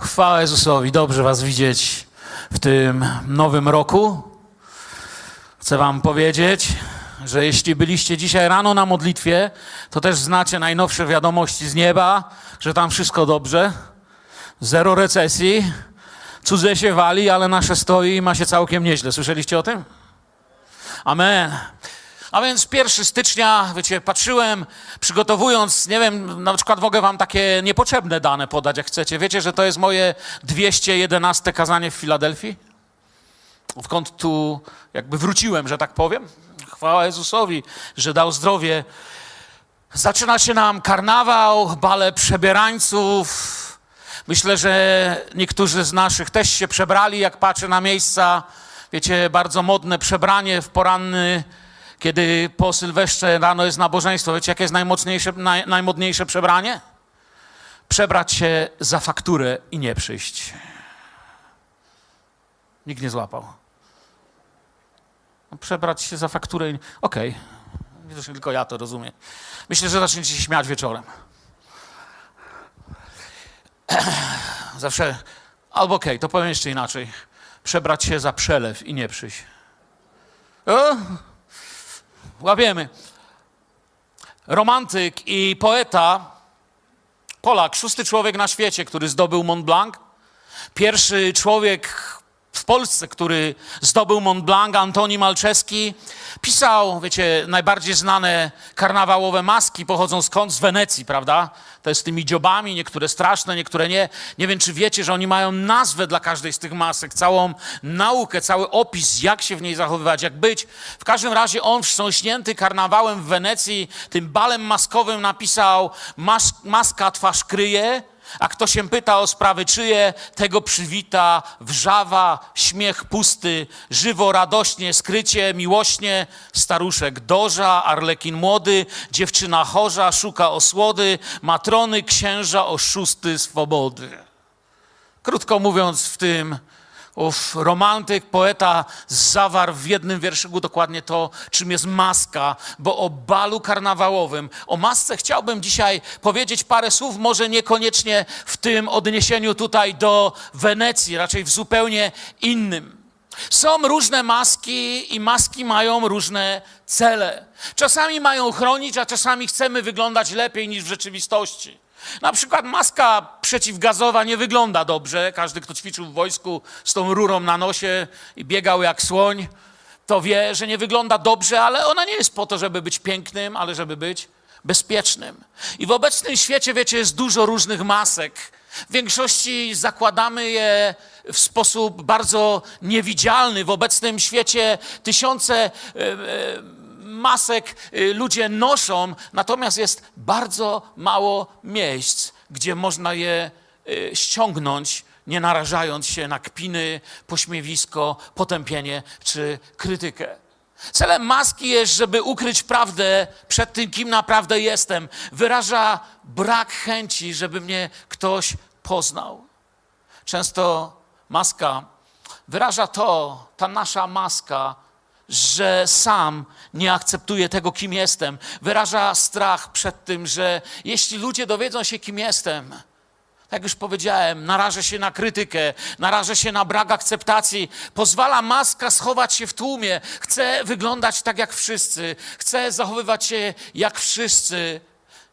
Chwała Jezusowi, dobrze Was widzieć w tym nowym roku. Chcę Wam powiedzieć, że jeśli byliście dzisiaj rano na modlitwie, to też znacie najnowsze wiadomości z nieba, że tam wszystko dobrze, zero recesji, cudze się wali, ale nasze stoi i ma się całkiem nieźle. Słyszeliście o tym? Amen. A więc 1 stycznia, wiecie, patrzyłem, przygotowując, nie wiem, na przykład mogę wam takie niepotrzebne dane podać, jak chcecie. Wiecie, że to jest moje 211 kazanie w Filadelfii? Odkąd tu jakby wróciłem, że tak powiem. Chwała Jezusowi, że dał zdrowie. Zaczyna się nam karnawał, bale przebierańców. Myślę, że niektórzy z naszych też się przebrali, jak patrzę na miejsca. Wiecie, bardzo modne przebranie w poranny kiedy po Sylwestrze rano jest nabożeństwo, wiecie, jakie jest najmocniejsze, naj, najmodniejsze przebranie? Przebrać się za fakturę i nie przyjść. Nikt nie złapał. No, przebrać się za fakturę i... Okej, okay. tylko ja to rozumiem. Myślę, że zaczniecie się śmiać wieczorem. Zawsze... Albo okej, okay, to powiem jeszcze inaczej. Przebrać się za przelew i nie przyjść. O? Łapiemy. Romantyk i poeta, Polak, szósty człowiek na świecie, który zdobył Mont Blanc. Pierwszy człowiek w Polsce, który zdobył Mont Blanc, Antoni Malczewski, pisał, wiecie, najbardziej znane karnawałowe maski pochodzą skąd? Z Wenecji, prawda? To jest z tymi dziobami, niektóre straszne, niektóre nie. Nie wiem, czy wiecie, że oni mają nazwę dla każdej z tych masek, całą naukę, cały opis, jak się w niej zachowywać, jak być. W każdym razie on wstrząśnięty karnawałem w Wenecji, tym balem maskowym napisał mas maska twarz kryje, a kto się pyta o sprawy czyje, tego przywita wrzawa, śmiech pusty, żywo, radośnie, skrycie, miłośnie, staruszek doża, arlekin młody, dziewczyna chorza, szuka osłody, matrony, księża, oszusty, swobody. Krótko mówiąc, w tym Ów romantyk, poeta zawarł w jednym wierszyku dokładnie to, czym jest maska, bo o balu karnawałowym, o masce chciałbym dzisiaj powiedzieć parę słów, może niekoniecznie w tym odniesieniu tutaj do Wenecji, raczej w zupełnie innym. Są różne maski i maski mają różne cele. Czasami mają chronić, a czasami chcemy wyglądać lepiej niż w rzeczywistości. Na przykład maska przeciwgazowa nie wygląda dobrze. Każdy, kto ćwiczył w wojsku z tą rurą na nosie i biegał jak słoń, to wie, że nie wygląda dobrze, ale ona nie jest po to, żeby być pięknym, ale żeby być bezpiecznym. I w obecnym świecie, wiecie, jest dużo różnych masek. W większości zakładamy je w sposób bardzo niewidzialny. W obecnym świecie tysiące. Yy, yy, masek y, ludzie noszą, natomiast jest bardzo mało miejsc, gdzie można je y, ściągnąć, nie narażając się na kpiny, pośmiewisko, potępienie czy krytykę. Celem maski jest, żeby ukryć prawdę przed tym, kim naprawdę jestem. Wyraża brak chęci, żeby mnie ktoś poznał. Często maska wyraża to, ta nasza maska, że sam nie akceptuję tego, kim jestem. Wyraża strach przed tym, że jeśli ludzie dowiedzą się, kim jestem, jak już powiedziałem, narażę się na krytykę, narażę się na brak akceptacji. Pozwala maska schować się w tłumie. Chcę wyglądać tak jak wszyscy. Chcę zachowywać się jak wszyscy.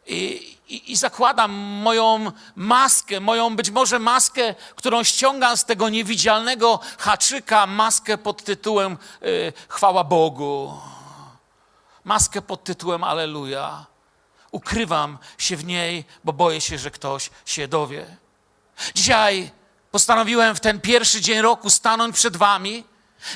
I, i, i, zakładam moją maskę, moją być może maskę, którą ściągam z tego niewidzialnego haczyka, maskę pod tytułem y, Chwała Bogu. Maskę pod tytułem Aleluja. Ukrywam się w niej, bo boję się, że ktoś się dowie. Dzisiaj postanowiłem w ten pierwszy dzień roku stanąć przed Wami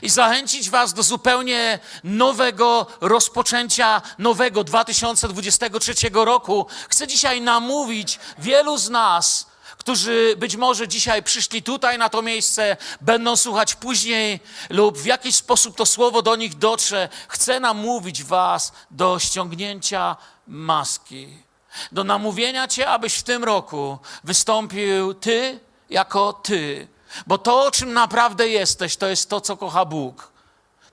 i zachęcić Was do zupełnie nowego rozpoczęcia nowego 2023 roku. Chcę dzisiaj namówić wielu z nas, którzy być może dzisiaj przyszli tutaj na to miejsce, będą słuchać później lub w jakiś sposób to słowo do nich dotrze. Chcę namówić Was do ściągnięcia maski, do namówienia Cię, abyś w tym roku wystąpił Ty jako Ty bo to, czym naprawdę jesteś, to jest to, co kocha Bóg.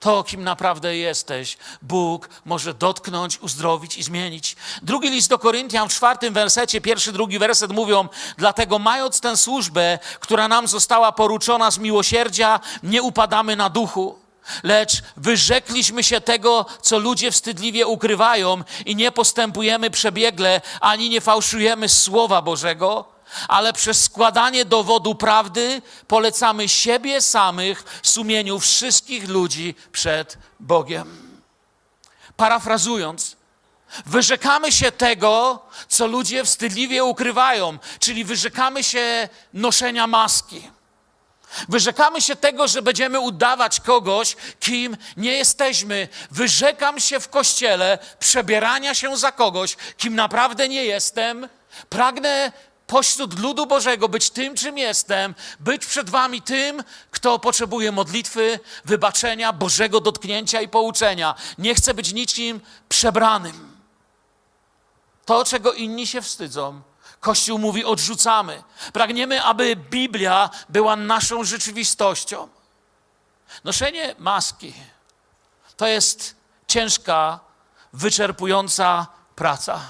To, kim naprawdę jesteś, Bóg może dotknąć, uzdrowić i zmienić. Drugi list do Koryntian w czwartym wersecie, pierwszy, drugi werset mówią: Dlatego, mając tę służbę, która nam została poruczona z miłosierdzia, nie upadamy na duchu. Lecz wyrzekliśmy się tego, co ludzie wstydliwie ukrywają, i nie postępujemy przebiegle, ani nie fałszujemy Słowa Bożego ale przez składanie dowodu prawdy polecamy siebie samych sumieniu wszystkich ludzi przed Bogiem. Parafrazując, wyrzekamy się tego, co ludzie wstydliwie ukrywają, czyli wyrzekamy się noszenia maski. Wyrzekamy się tego, że będziemy udawać kogoś, kim nie jesteśmy. Wyrzekam się w kościele przebierania się za kogoś, kim naprawdę nie jestem. Pragnę pośród ludu Bożego być tym, czym jestem, być przed Wami tym, kto potrzebuje modlitwy, wybaczenia, Bożego dotknięcia i pouczenia. Nie chcę być niczym przebranym. To, czego inni się wstydzą, Kościół mówi, odrzucamy. Pragniemy, aby Biblia była naszą rzeczywistością. Noszenie maski to jest ciężka, wyczerpująca praca.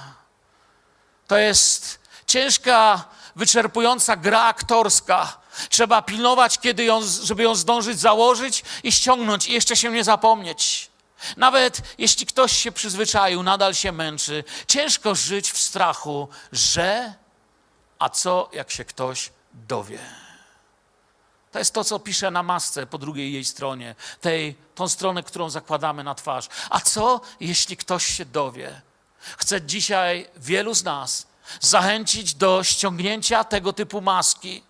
To jest ciężka, wyczerpująca gra aktorska. Trzeba pilnować, kiedy ją, żeby ją zdążyć założyć i ściągnąć i jeszcze się nie zapomnieć. Nawet jeśli ktoś się przyzwyczaił, nadal się męczy, ciężko żyć w strachu, że a co jak się ktoś dowie. To jest to, co pisze na masce po drugiej jej stronie, tej, tą stronę, którą zakładamy na twarz. A co, jeśli ktoś się dowie? Chcę dzisiaj wielu z nas zachęcić do ściągnięcia tego typu maski.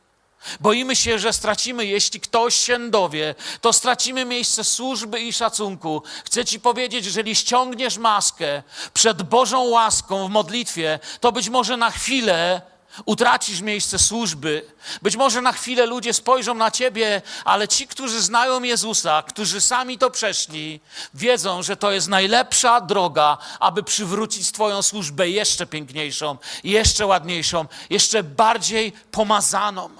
Boimy się, że stracimy, jeśli ktoś się dowie, to stracimy miejsce służby i szacunku. Chcę Ci powiedzieć, jeżeli ściągniesz maskę przed Bożą łaską w modlitwie, to być może na chwilę utracisz miejsce służby. Być może na chwilę ludzie spojrzą na ciebie, ale ci, którzy znają Jezusa, którzy sami to przeszli, wiedzą, że to jest najlepsza droga, aby przywrócić Twoją służbę jeszcze piękniejszą, jeszcze ładniejszą, jeszcze bardziej pomazaną.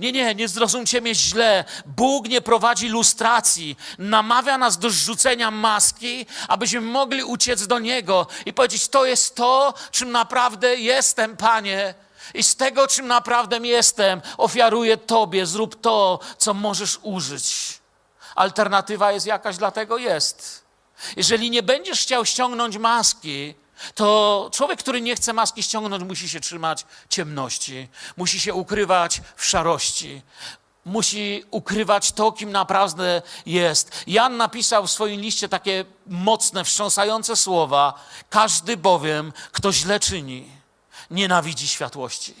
Nie, nie, nie zrozumcie mnie źle. Bóg nie prowadzi lustracji. Namawia nas do zrzucenia maski, abyśmy mogli uciec do Niego i powiedzieć: To jest to, czym naprawdę jestem, Panie. I z tego, czym naprawdę jestem, ofiaruję Tobie, zrób to, co możesz użyć. Alternatywa jest jakaś, dlatego jest. Jeżeli nie będziesz chciał ściągnąć maski, to człowiek, który nie chce maski ściągnąć, musi się trzymać ciemności, musi się ukrywać w szarości, musi ukrywać to, kim naprawdę jest. Jan napisał w swoim liście takie mocne, wstrząsające słowa: Każdy bowiem, kto źle czyni, nienawidzi światłości.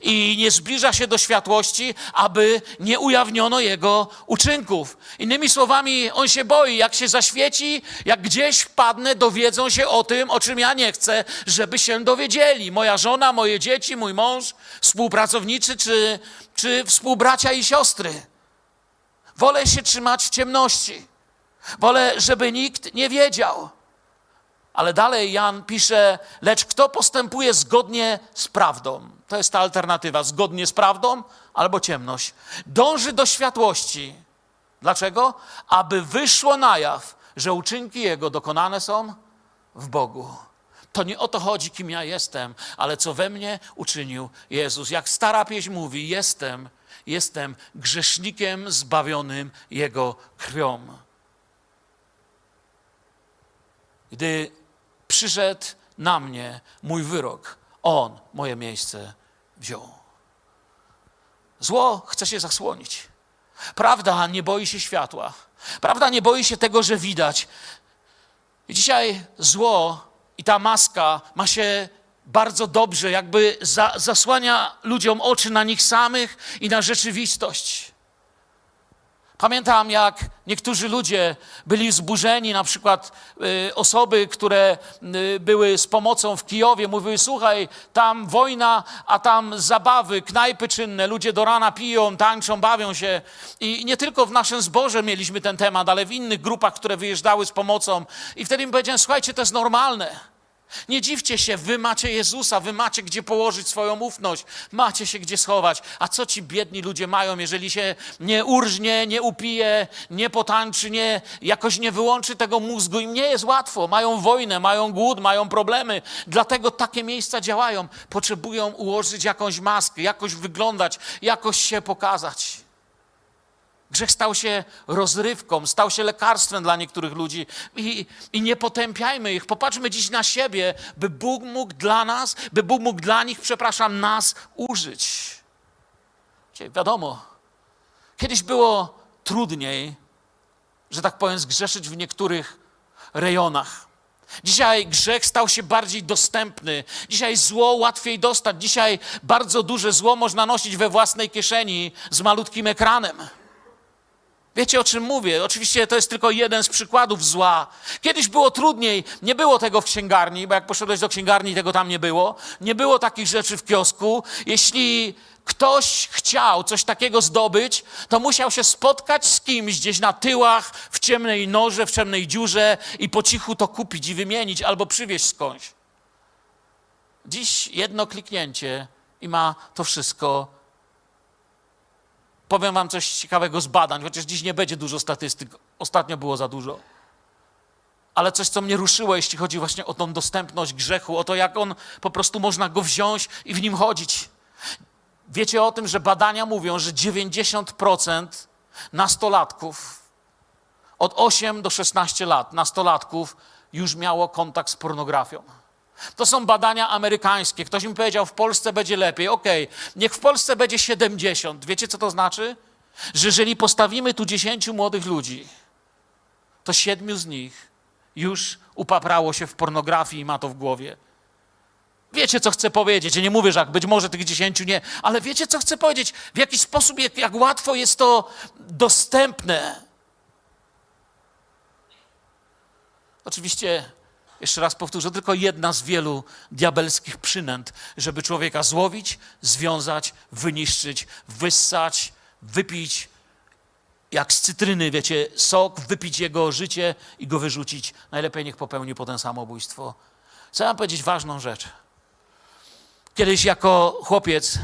I nie zbliża się do światłości, aby nie ujawniono jego uczynków. Innymi słowami, on się boi, jak się zaświeci, jak gdzieś wpadnę, dowiedzą się o tym, o czym ja nie chcę, żeby się dowiedzieli. Moja żona, moje dzieci, mój mąż, współpracownicy czy, czy współbracia i siostry. Wolę się trzymać w ciemności. Wolę, żeby nikt nie wiedział. Ale dalej Jan pisze, lecz kto postępuje zgodnie z prawdą, to jest ta alternatywa, zgodnie z prawdą albo ciemność, dąży do światłości. Dlaczego? Aby wyszło na jaw, że uczynki Jego dokonane są w Bogu. To nie o to chodzi, kim ja jestem, ale co we mnie uczynił Jezus. Jak stara pieśń mówi, jestem, jestem grzesznikiem zbawionym Jego krwią. Gdy przyszedł na mnie mój wyrok. On moje miejsce wziął. Zło chce się zasłonić. Prawda nie boi się światła. Prawda nie boi się tego, że widać. I dzisiaj zło i ta maska ma się bardzo dobrze, jakby za, zasłania ludziom oczy na nich samych i na rzeczywistość. Pamiętam, jak niektórzy ludzie byli wzburzeni, na przykład y, osoby, które y, były z pomocą w Kijowie, mówiły: Słuchaj, tam wojna, a tam zabawy, knajpy czynne, ludzie do rana piją, tańczą, bawią się. I nie tylko w naszym zborze mieliśmy ten temat, ale w innych grupach, które wyjeżdżały z pomocą. I wtedy im powiedziałem: Słuchajcie, to jest normalne. Nie dziwcie się, wy macie Jezusa, wy macie gdzie położyć swoją ufność, macie się gdzie schować. A co ci biedni ludzie mają, jeżeli się nie urżnie, nie upije, nie potańczy, nie, jakoś nie wyłączy tego mózgu? Im nie jest łatwo, mają wojnę, mają głód, mają problemy. Dlatego takie miejsca działają. Potrzebują ułożyć jakąś maskę, jakoś wyglądać, jakoś się pokazać. Grzech stał się rozrywką, stał się lekarstwem dla niektórych ludzi I, i nie potępiajmy ich. Popatrzmy dziś na siebie, by Bóg mógł dla nas, by Bóg mógł dla nich, przepraszam, nas użyć. Wiadomo, kiedyś było trudniej, że tak powiem, zgrzeszyć w niektórych rejonach. Dzisiaj grzech stał się bardziej dostępny. Dzisiaj zło łatwiej dostać. Dzisiaj bardzo duże zło można nosić we własnej kieszeni z malutkim ekranem. Wiecie o czym mówię? Oczywiście to jest tylko jeden z przykładów zła. Kiedyś było trudniej, nie było tego w księgarni, bo jak poszedłeś do księgarni, tego tam nie było. Nie było takich rzeczy w kiosku. Jeśli ktoś chciał coś takiego zdobyć, to musiał się spotkać z kimś gdzieś na tyłach, w ciemnej norze, w ciemnej dziurze i po cichu to kupić i wymienić albo przywieźć skądś. Dziś jedno kliknięcie i ma to wszystko Powiem wam coś ciekawego z badań, chociaż dziś nie będzie dużo statystyk. Ostatnio było za dużo. Ale coś, co mnie ruszyło, jeśli chodzi właśnie o tą dostępność grzechu, o to, jak on po prostu można go wziąć i w nim chodzić. Wiecie o tym, że badania mówią, że 90% nastolatków od 8 do 16 lat, nastolatków, już miało kontakt z pornografią. To są badania amerykańskie. Ktoś mi powiedział, w Polsce będzie lepiej. Okej, okay. niech w Polsce będzie 70. Wiecie, co to znaczy? Że jeżeli postawimy tu 10 młodych ludzi, to siedmiu z nich już upaprało się w pornografii i ma to w głowie. Wiecie, co chcę powiedzieć. Ja nie mówię, że jak być może tych dziesięciu nie, ale wiecie, co chcę powiedzieć. W jaki sposób, jak, jak łatwo jest to dostępne. Oczywiście jeszcze raz powtórzę, tylko jedna z wielu diabelskich przynęt, żeby człowieka złowić, związać, wyniszczyć, wyssać, wypić, jak z cytryny, wiecie, sok, wypić jego życie i go wyrzucić. Najlepiej niech popełni potem samobójstwo. Chcę wam powiedzieć ważną rzecz. Kiedyś jako chłopiec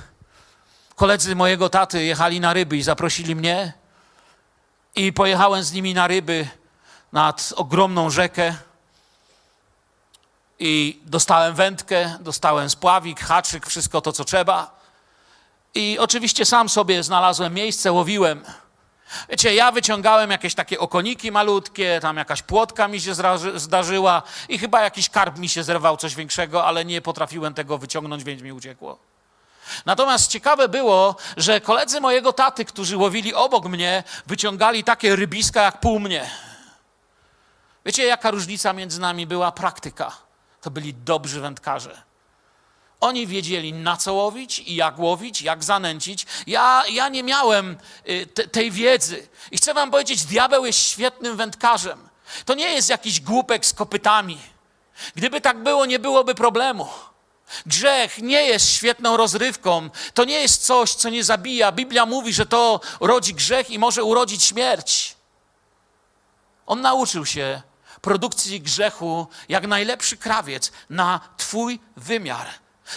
koledzy mojego taty jechali na ryby i zaprosili mnie i pojechałem z nimi na ryby nad ogromną rzekę i dostałem wędkę, dostałem spławik, haczyk, wszystko to, co trzeba. I oczywiście sam sobie znalazłem miejsce, łowiłem. Wiecie, ja wyciągałem jakieś takie okoniki malutkie, tam jakaś płotka mi się zdarzyła i chyba jakiś karp mi się zerwał, coś większego, ale nie potrafiłem tego wyciągnąć, więc mi uciekło. Natomiast ciekawe było, że koledzy mojego taty, którzy łowili obok mnie, wyciągali takie rybiska jak pół mnie. Wiecie, jaka różnica między nami była? Praktyka to byli dobrzy wędkarze. Oni wiedzieli, na co łowić i jak łowić, jak zanęcić. Ja, ja nie miałem y, te, tej wiedzy. I chcę wam powiedzieć, diabeł jest świetnym wędkarzem. To nie jest jakiś głupek z kopytami. Gdyby tak było, nie byłoby problemu. Grzech nie jest świetną rozrywką. To nie jest coś, co nie zabija. Biblia mówi, że to rodzi grzech i może urodzić śmierć. On nauczył się produkcji grzechu jak najlepszy krawiec na Twój wymiar.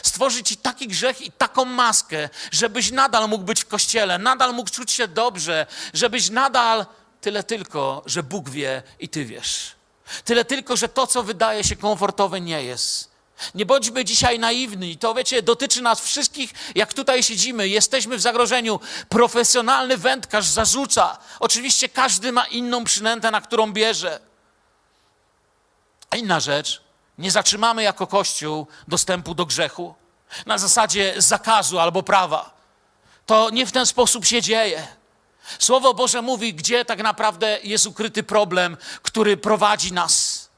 Stworzy Ci taki grzech i taką maskę, żebyś nadal mógł być w kościele, nadal mógł czuć się dobrze, żebyś nadal tyle tylko, że Bóg wie i Ty wiesz. Tyle tylko, że to, co wydaje się komfortowe, nie jest. Nie bądźmy dzisiaj naiwni. To wiecie, dotyczy nas wszystkich, jak tutaj siedzimy, jesteśmy w zagrożeniu. Profesjonalny wędkarz zarzuca. Oczywiście każdy ma inną przynętę, na którą bierze. A inna rzecz, nie zatrzymamy jako Kościół dostępu do grzechu na zasadzie zakazu albo prawa. To nie w ten sposób się dzieje. Słowo Boże mówi, gdzie tak naprawdę jest ukryty problem, który prowadzi nas.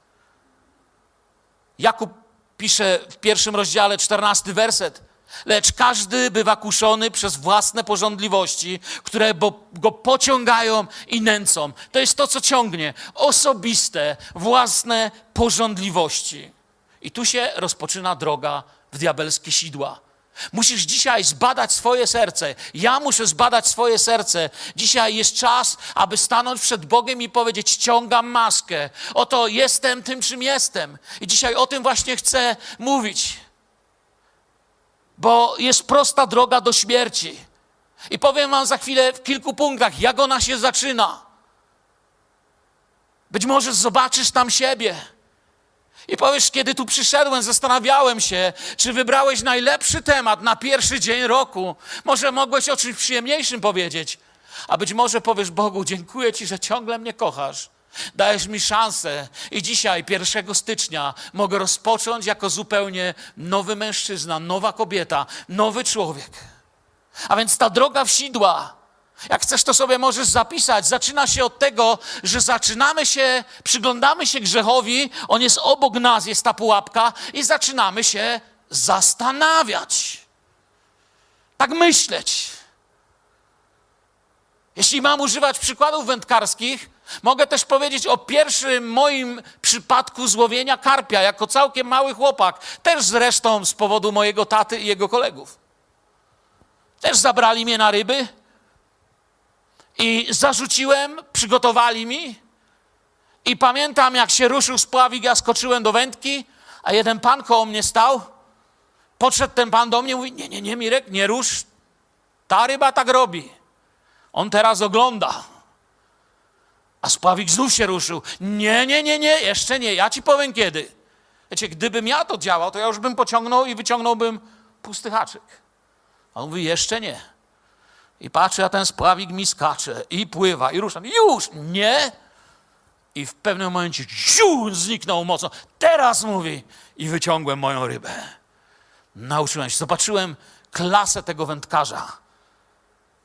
Jakub pisze w pierwszym rozdziale, czternasty werset. Lecz każdy bywa kuszony przez własne porządliwości, które go pociągają i nęcą. To jest to, co ciągnie. Osobiste, własne porządliwości. I tu się rozpoczyna droga w diabelskie sidła. Musisz dzisiaj zbadać swoje serce. Ja muszę zbadać swoje serce. Dzisiaj jest czas, aby stanąć przed Bogiem i powiedzieć: ściągam maskę. Oto jestem tym, czym jestem. I dzisiaj o tym właśnie chcę mówić. Bo jest prosta droga do śmierci. I powiem Wam za chwilę w kilku punktach, jak ona się zaczyna. Być może zobaczysz tam siebie. I powiesz, kiedy tu przyszedłem, zastanawiałem się, czy wybrałeś najlepszy temat na pierwszy dzień roku. Może mogłeś o czymś przyjemniejszym powiedzieć. A być może powiesz Bogu, dziękuję Ci, że ciągle mnie kochasz. Dajesz mi szansę i dzisiaj, 1 stycznia, mogę rozpocząć jako zupełnie nowy mężczyzna, nowa kobieta, nowy człowiek. A więc ta droga w sidła, jak chcesz, to sobie możesz zapisać. Zaczyna się od tego, że zaczynamy się, przyglądamy się grzechowi, on jest obok nas, jest ta pułapka, i zaczynamy się zastanawiać. Tak myśleć. Jeśli mam używać przykładów wędkarskich, mogę też powiedzieć o pierwszym moim przypadku złowienia karpia, jako całkiem mały chłopak, też zresztą z powodu mojego taty i jego kolegów. Też zabrali mnie na ryby i zarzuciłem, przygotowali mi. I pamiętam, jak się ruszył spławik, ja skoczyłem do wędki, a jeden pan koło mnie stał. Podszedł ten pan do mnie i mówi: Nie, nie, nie, Mirek, nie rusz. Ta ryba tak robi. On teraz ogląda. A spławik znów się ruszył. Nie, nie, nie, nie, jeszcze nie. Ja ci powiem kiedy. Wiecie, gdybym ja to działał, to ja już bym pociągnął i wyciągnąłbym pusty haczyk. A on mówi: Jeszcze nie. I patrzę, a ten spławik mi skacze i pływa i rusza. Już, nie. I w pewnym momencie ziu, zniknął mocno. Teraz mówi i wyciągłem moją rybę. Nauczyłem się, zobaczyłem klasę tego wędkarza.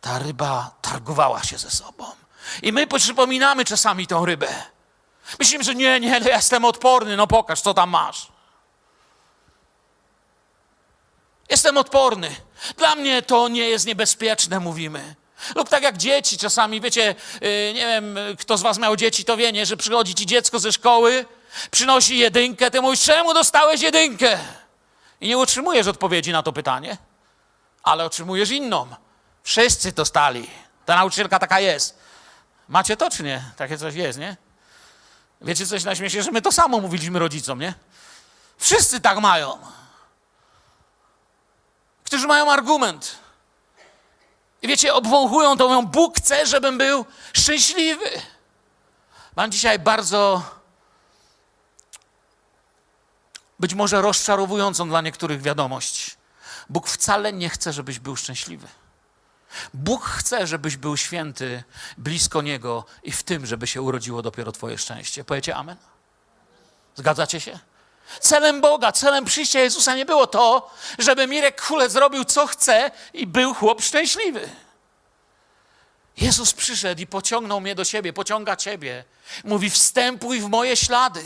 Ta ryba targowała się ze sobą. I my przypominamy czasami tą rybę. Myślimy, że nie, nie, ja jestem odporny, no pokaż, co tam masz. Jestem odporny. Dla mnie to nie jest niebezpieczne, mówimy. Lub tak jak dzieci czasami, wiecie, y, nie wiem, kto z was miał dzieci, to wie, nie, że przychodzi ci dziecko ze szkoły, przynosi jedynkę, ty mówisz, czemu dostałeś jedynkę? I nie otrzymujesz odpowiedzi na to pytanie, ale otrzymujesz inną. Wszyscy to stali. Ta nauczycielka taka jest. Macie to czy nie? Takie coś jest, nie? Wiecie coś na śmiecie, że my to samo mówiliśmy rodzicom, nie? Wszyscy tak mają którzy mają argument. I wiecie, obwąchują to, mówią, Bóg chce, żebym był szczęśliwy. Mam dzisiaj bardzo, być może rozczarowującą dla niektórych wiadomość. Bóg wcale nie chce, żebyś był szczęśliwy. Bóg chce, żebyś był święty, blisko Niego i w tym, żeby się urodziło dopiero Twoje szczęście. Powiecie amen? Zgadzacie się? Celem Boga, celem przyjścia Jezusa nie było to, żeby Mirek Kule zrobił co chce i był chłop szczęśliwy. Jezus przyszedł i pociągnął mnie do siebie, pociąga ciebie. Mówi: Wstępuj w moje ślady.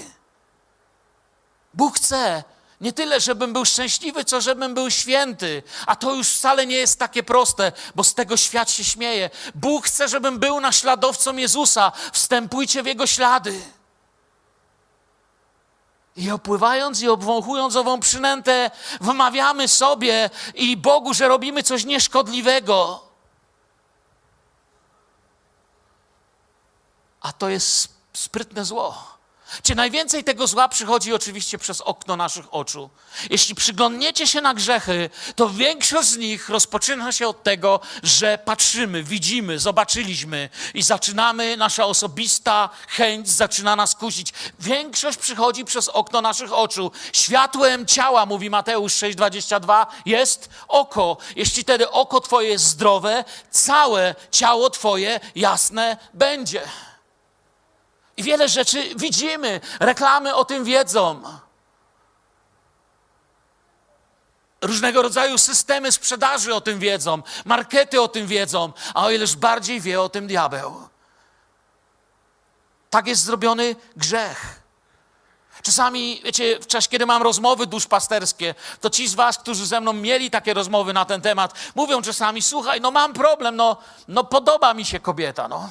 Bóg chce nie tyle, żebym był szczęśliwy, co żebym był święty. A to już wcale nie jest takie proste, bo z tego świat się śmieje. Bóg chce, żebym był naśladowcą Jezusa. Wstępujcie w Jego ślady. I opływając i obwąchując ową przynętę, wmawiamy sobie i Bogu, że robimy coś nieszkodliwego. A to jest sprytne zło. Czy najwięcej tego zła przychodzi oczywiście przez okno naszych oczu. Jeśli przyglądniecie się na grzechy, to większość z nich rozpoczyna się od tego, że patrzymy, widzimy, zobaczyliśmy i zaczynamy, nasza osobista chęć zaczyna nas kusić. Większość przychodzi przez okno naszych oczu. Światłem ciała, mówi Mateusz 6,22, jest oko. Jeśli wtedy oko Twoje jest zdrowe, całe ciało Twoje jasne będzie. I wiele rzeczy widzimy, reklamy o tym wiedzą. Różnego rodzaju systemy sprzedaży o tym wiedzą, markety o tym wiedzą, a o ileż bardziej wie o tym diabeł. Tak jest zrobiony grzech. Czasami, wiecie, w czasie, kiedy mam rozmowy duszpasterskie, to ci z was, którzy ze mną mieli takie rozmowy na ten temat, mówią czasami, słuchaj, no mam problem, no, no podoba mi się kobieta, no.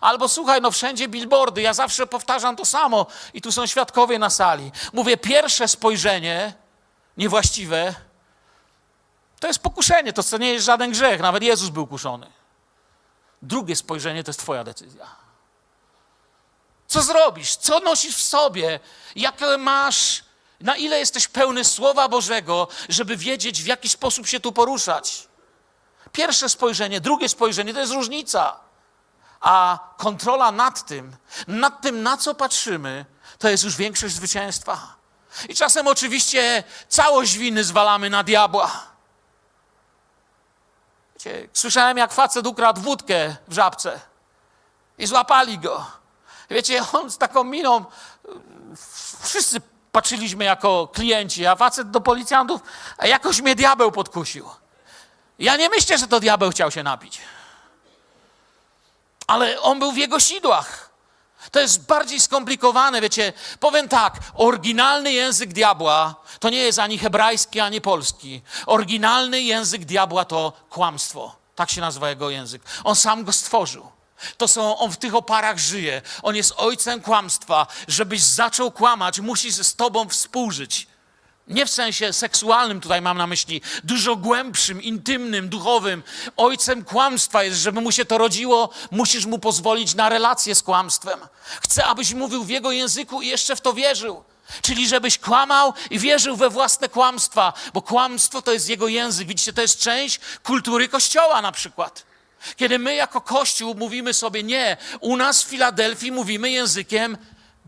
Albo słuchaj, no wszędzie billboardy, ja zawsze powtarzam to samo i tu są świadkowie na sali. Mówię, pierwsze spojrzenie niewłaściwe To jest pokuszenie, to nie jest żaden grzech, nawet Jezus był kuszony. Drugie spojrzenie to jest Twoja decyzja. Co zrobisz? Co nosisz w sobie? Jakie masz, na ile jesteś pełny Słowa Bożego, żeby wiedzieć, w jaki sposób się tu poruszać? Pierwsze spojrzenie, drugie spojrzenie to jest różnica. A kontrola nad tym, nad tym, na co patrzymy, to jest już większość zwycięstwa. I czasem oczywiście całość winy zwalamy na diabła. Wiecie, słyszałem, jak facet ukradł wódkę w żabce i złapali go. Wiecie, on z taką miną, wszyscy patrzyliśmy jako klienci, a facet do policjantów, jakoś mnie diabeł podkusił. Ja nie myślę, że to diabeł chciał się napić. Ale on był w jego sidłach. To jest bardziej skomplikowane, wiecie. Powiem tak, oryginalny język diabła to nie jest ani hebrajski, ani polski. Oryginalny język diabła to kłamstwo. Tak się nazywa jego język. On sam go stworzył. To są, on w tych oparach żyje. On jest ojcem kłamstwa. Żebyś zaczął kłamać, musi z tobą współżyć. Nie w sensie seksualnym tutaj mam na myśli, dużo głębszym, intymnym, duchowym. Ojcem kłamstwa jest, żeby mu się to rodziło, musisz mu pozwolić na relację z kłamstwem. Chcę, abyś mówił w jego języku i jeszcze w to wierzył. Czyli żebyś kłamał i wierzył we własne kłamstwa, bo kłamstwo to jest jego język. Widzicie, to jest część kultury Kościoła na przykład. Kiedy my jako Kościół mówimy sobie nie, u nas w Filadelfii mówimy językiem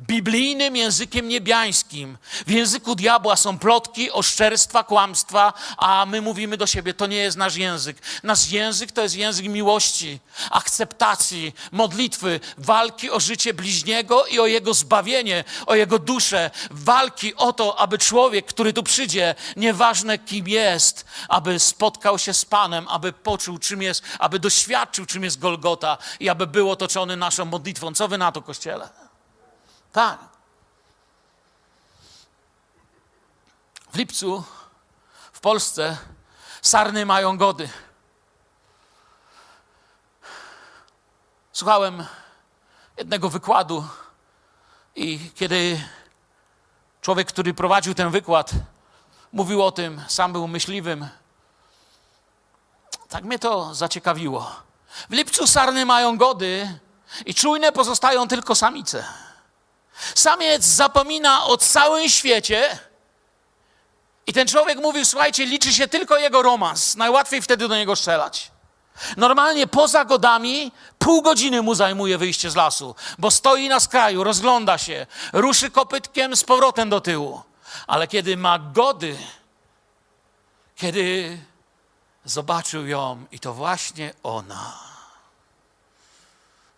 biblijnym językiem niebiańskim. W języku diabła są plotki, oszczerstwa, kłamstwa, a my mówimy do siebie, to nie jest nasz język. Nasz język to jest język miłości, akceptacji, modlitwy, walki o życie bliźniego i o jego zbawienie, o jego duszę, walki o to, aby człowiek, który tu przyjdzie, nieważne kim jest, aby spotkał się z Panem, aby poczuł czym jest, aby doświadczył czym jest Golgota i aby był otoczony naszą modlitwą. Co wy na to, Kościele? Tak. W lipcu w Polsce sarny mają gody. Słuchałem jednego wykładu i kiedy człowiek, który prowadził ten wykład, mówił o tym, sam był myśliwym, tak mnie to zaciekawiło. W lipcu sarny mają gody i czujne pozostają tylko samice. Samiec zapomina o całym świecie i ten człowiek mówił, słuchajcie, liczy się tylko jego romans. Najłatwiej wtedy do niego strzelać. Normalnie poza godami pół godziny mu zajmuje wyjście z lasu, bo stoi na skraju, rozgląda się, ruszy kopytkiem z powrotem do tyłu. Ale kiedy ma gody, kiedy zobaczył ją i to właśnie ona,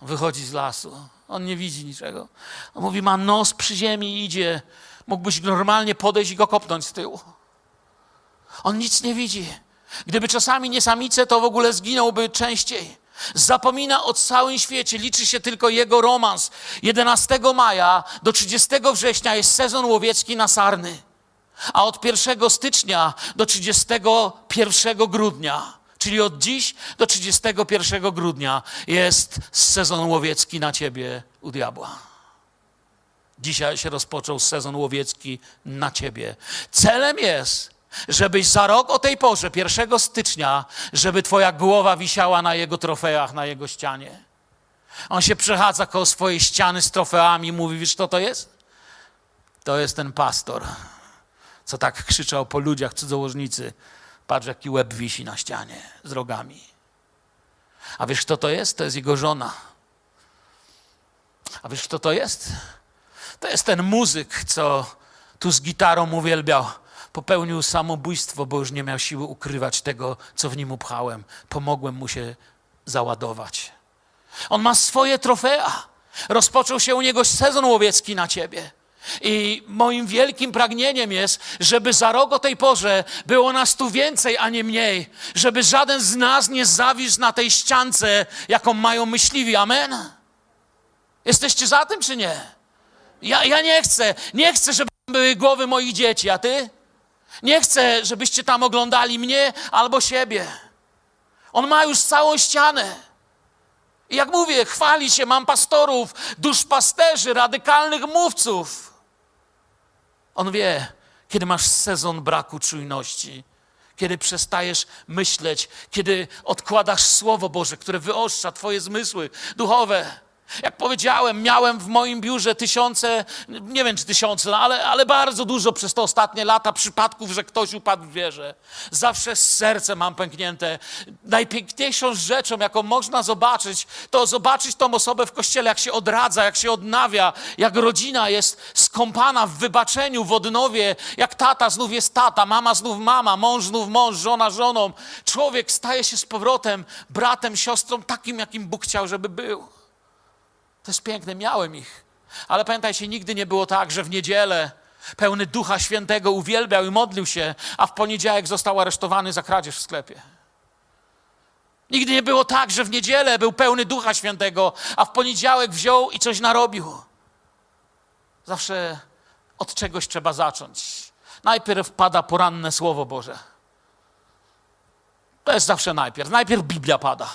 wychodzi z lasu, on nie widzi niczego. On mówi, ma nos przy ziemi i idzie. Mógłbyś normalnie podejść i go kopnąć z tyłu. On nic nie widzi. Gdyby czasami nie samice, to w ogóle zginąłby częściej. Zapomina o całym świecie, liczy się tylko jego romans. 11 maja do 30 września jest sezon łowiecki na sarny, a od 1 stycznia do 31 grudnia Czyli od dziś do 31 grudnia jest sezon łowiecki na ciebie u diabła. Dzisiaj się rozpoczął sezon łowiecki na ciebie. Celem jest, żebyś za rok o tej porze, 1 stycznia, żeby twoja głowa wisiała na jego trofeach, na jego ścianie. On się przechadza koło swojej ściany z trofeami i mówi, wiesz kto to jest? To jest ten pastor, co tak krzyczał po ludziach cudzołożnicy. Patrz, jaki łeb wisi na ścianie z rogami. A wiesz, kto to jest? To jest jego żona. A wiesz, kto to jest? To jest ten muzyk, co tu z gitarą uwielbiał. Popełnił samobójstwo, bo już nie miał siły ukrywać tego, co w nim upchałem. Pomogłem mu się załadować. On ma swoje trofea. Rozpoczął się u niego sezon łowiecki na ciebie. I moim wielkim pragnieniem jest, żeby za rok o tej porze było nas tu więcej, a nie mniej. Żeby żaden z nas nie zawisł na tej ściance, jaką mają myśliwi. Amen? Jesteście za tym, czy nie? Ja, ja nie chcę, nie chcę, żeby były głowy moich dzieci, a ty? Nie chcę, żebyście tam oglądali mnie albo siebie. On ma już całą ścianę. I jak mówię, chwali się, mam pastorów, duszpasterzy, radykalnych mówców. On wie, kiedy masz sezon braku czujności, kiedy przestajesz myśleć, kiedy odkładasz Słowo Boże, które wyostrza Twoje zmysły duchowe. Jak powiedziałem, miałem w moim biurze tysiące, nie wiem czy tysiące, no ale, ale bardzo dużo przez te ostatnie lata przypadków, że ktoś upadł w wierze. Zawsze serce mam pęknięte. Najpiękniejszą rzeczą, jaką można zobaczyć, to zobaczyć tą osobę w kościele, jak się odradza, jak się odnawia, jak rodzina jest skąpana w wybaczeniu, w odnowie, jak tata znów jest tata, mama znów mama, mąż znów mąż, żona żoną. Człowiek staje się z powrotem bratem, siostrą, takim, jakim Bóg chciał, żeby był. To jest piękne, miałem ich. Ale pamiętajcie, nigdy nie było tak, że w niedzielę pełny Ducha Świętego uwielbiał i modlił się, a w poniedziałek został aresztowany za kradzież w sklepie. Nigdy nie było tak, że w niedzielę był pełny Ducha Świętego, a w poniedziałek wziął i coś narobił. Zawsze od czegoś trzeba zacząć. Najpierw pada poranne Słowo Boże. To jest zawsze najpierw. Najpierw Biblia pada.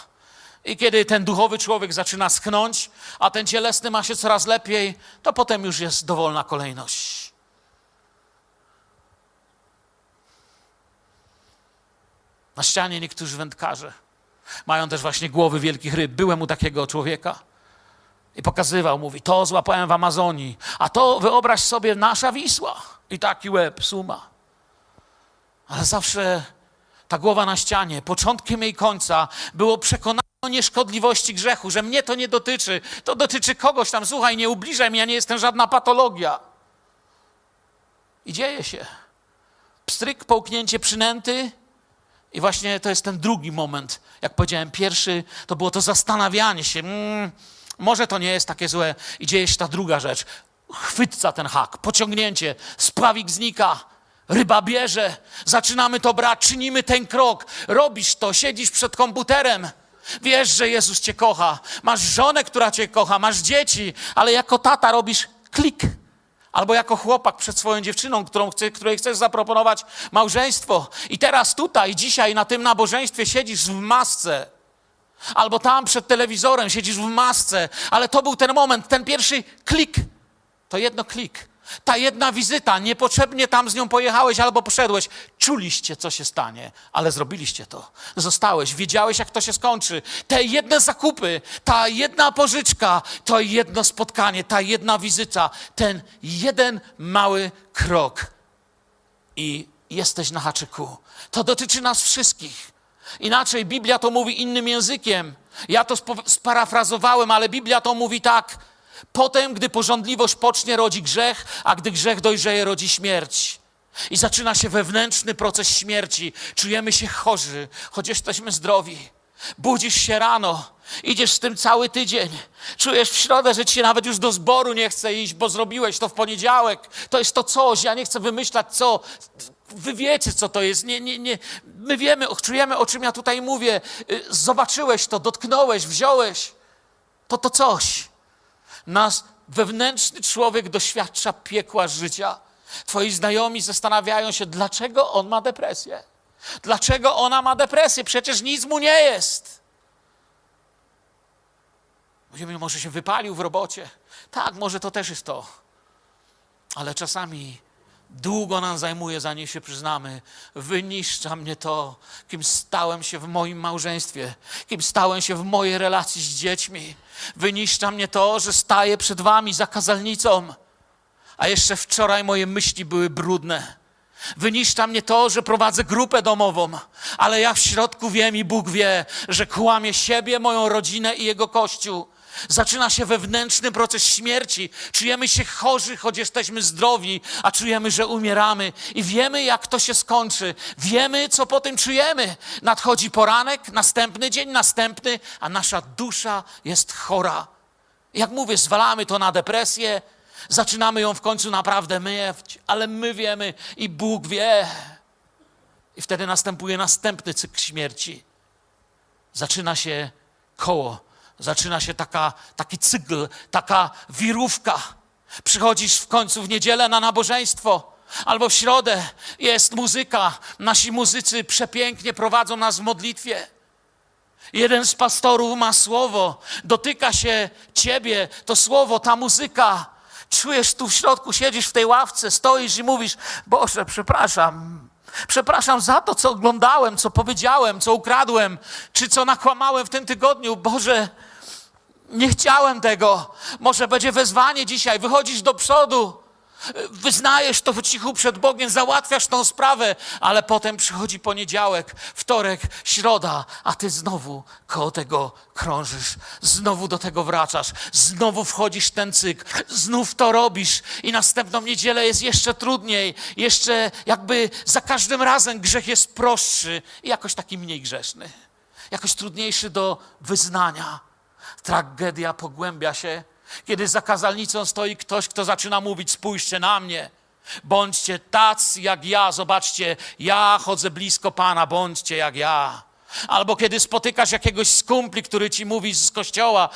I kiedy ten duchowy człowiek zaczyna schnąć, a ten cielesny ma się coraz lepiej, to potem już jest dowolna kolejność. Na ścianie niektórzy wędkarze mają też właśnie głowy wielkich ryb. Byłem u takiego człowieka i pokazywał, mówi, to złapałem w Amazonii, a to wyobraź sobie nasza Wisła. I taki łeb, suma. Ale zawsze ta głowa na ścianie, początkiem jej końca było przekonanie o nieszkodliwości grzechu, że mnie to nie dotyczy, to dotyczy kogoś tam, słuchaj, nie ubliżaj mi, ja nie jestem żadna patologia. I dzieje się. Pstryk, połknięcie przynęty. I właśnie to jest ten drugi moment. Jak powiedziałem, pierwszy to było to zastanawianie się, mm, może to nie jest takie złe. I dzieje się ta druga rzecz. Chwyt za ten hak, pociągnięcie, spławik znika, ryba bierze, zaczynamy to brać, czynimy ten krok, robisz to, siedzisz przed komputerem, Wiesz, że Jezus cię kocha. Masz żonę, która cię kocha, masz dzieci, ale jako tata robisz klik. Albo jako chłopak przed swoją dziewczyną, którą chce, której chcesz zaproponować małżeństwo. I teraz tutaj, dzisiaj na tym nabożeństwie siedzisz w masce. Albo tam przed telewizorem siedzisz w masce. Ale to był ten moment, ten pierwszy klik. To jedno klik. Ta jedna wizyta, niepotrzebnie tam z nią pojechałeś albo poszedłeś, czuliście, co się stanie, ale zrobiliście to. Zostałeś, wiedziałeś, jak to się skończy. Te jedne zakupy, ta jedna pożyczka, to jedno spotkanie, ta jedna wizyta, ten jeden mały krok. I jesteś na haczyku. To dotyczy nas wszystkich. Inaczej Biblia to mówi innym językiem. Ja to sparafrazowałem, ale Biblia to mówi tak Potem, gdy porządliwość pocznie, rodzi grzech, a gdy grzech dojrzeje, rodzi śmierć. I zaczyna się wewnętrzny proces śmierci. Czujemy się chorzy, choć jesteśmy zdrowi. Budzisz się rano, idziesz z tym cały tydzień. Czujesz w środę, że ci się nawet już do zboru nie chce iść, bo zrobiłeś to w poniedziałek. To jest to coś, ja nie chcę wymyślać co. Wy wiecie, co to jest. Nie, nie, nie. My wiemy, czujemy, o czym ja tutaj mówię. Y, zobaczyłeś to, dotknąłeś, wziąłeś. To to coś. Nasz wewnętrzny człowiek doświadcza piekła życia. Twoi znajomi zastanawiają się, dlaczego on ma depresję. Dlaczego ona ma depresję? Przecież nic mu nie jest. Może się wypalił w robocie. Tak, może to też jest to. Ale czasami Długo nam zajmuje, zanim się przyznamy. Wyniszcza mnie to, kim stałem się w moim małżeństwie, kim stałem się w mojej relacji z dziećmi. Wyniszcza mnie to, że staję przed wami za kazalnicą, a jeszcze wczoraj moje myśli były brudne. Wyniszcza mnie to, że prowadzę grupę domową, ale ja w środku wiem i Bóg wie, że kłamie siebie, moją rodzinę i jego kościół Zaczyna się wewnętrzny proces śmierci. Czujemy się chorzy, choć jesteśmy zdrowi, a czujemy, że umieramy. I wiemy, jak to się skończy. Wiemy, co po tym czujemy. Nadchodzi poranek, następny dzień, następny, a nasza dusza jest chora. Jak mówię, zwalamy to na depresję, zaczynamy ją w końcu naprawdę myć, ale my wiemy i Bóg wie. I wtedy następuje następny cykl śmierci. Zaczyna się koło zaczyna się taka, taki cykl, taka wirówka. Przychodzisz w końcu w niedzielę na nabożeństwo, albo w środę jest muzyka. Nasi muzycy przepięknie prowadzą nas w modlitwie. Jeden z pastorów ma słowo, dotyka się ciebie, to słowo, ta muzyka. Czujesz tu w środku, siedzisz w tej ławce, stoisz i mówisz: Boże, przepraszam, Przepraszam za to, co oglądałem, co powiedziałem, co ukradłem, czy co nakłamałem w tym tygodniu. Boże, nie chciałem tego. Może będzie wezwanie dzisiaj, wychodzisz do przodu, wyznajesz to w cichu przed Bogiem, załatwiasz tą sprawę, ale potem przychodzi poniedziałek, wtorek, środa, a ty znowu koło tego krążysz, znowu do tego wracasz, znowu wchodzisz w ten cykl, znów to robisz i następną niedzielę jest jeszcze trudniej, jeszcze jakby za każdym razem grzech jest prostszy i jakoś taki mniej grzeszny, jakoś trudniejszy do wyznania. Tragedia pogłębia się kiedy za kazalnicą stoi ktoś, kto zaczyna mówić: Spójrzcie na mnie, bądźcie tacy jak ja, zobaczcie, ja chodzę blisko Pana, bądźcie jak ja. Albo kiedy spotykasz jakiegoś z kumpli, który ci mówi z kościoła,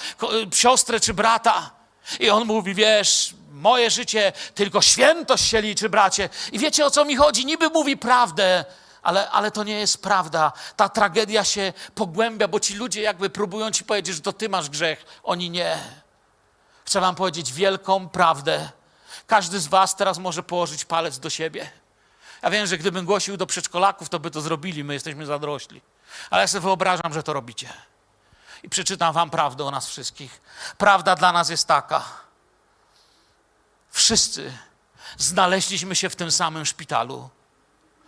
siostrę czy brata, i on mówi: Wiesz, moje życie, tylko świętość się liczy, bracie. I wiecie o co mi chodzi? Niby mówi prawdę, ale, ale to nie jest prawda. Ta tragedia się pogłębia, bo ci ludzie jakby próbują ci powiedzieć, że to ty masz grzech, oni nie. Chcę Wam powiedzieć wielką prawdę. Każdy z Was teraz może położyć palec do siebie. Ja wiem, że gdybym głosił do przedszkolaków, to by to zrobili, my jesteśmy zadrośli. Ale ja sobie wyobrażam, że to robicie. I przeczytam Wam prawdę o nas wszystkich. Prawda dla nas jest taka. Wszyscy znaleźliśmy się w tym samym szpitalu.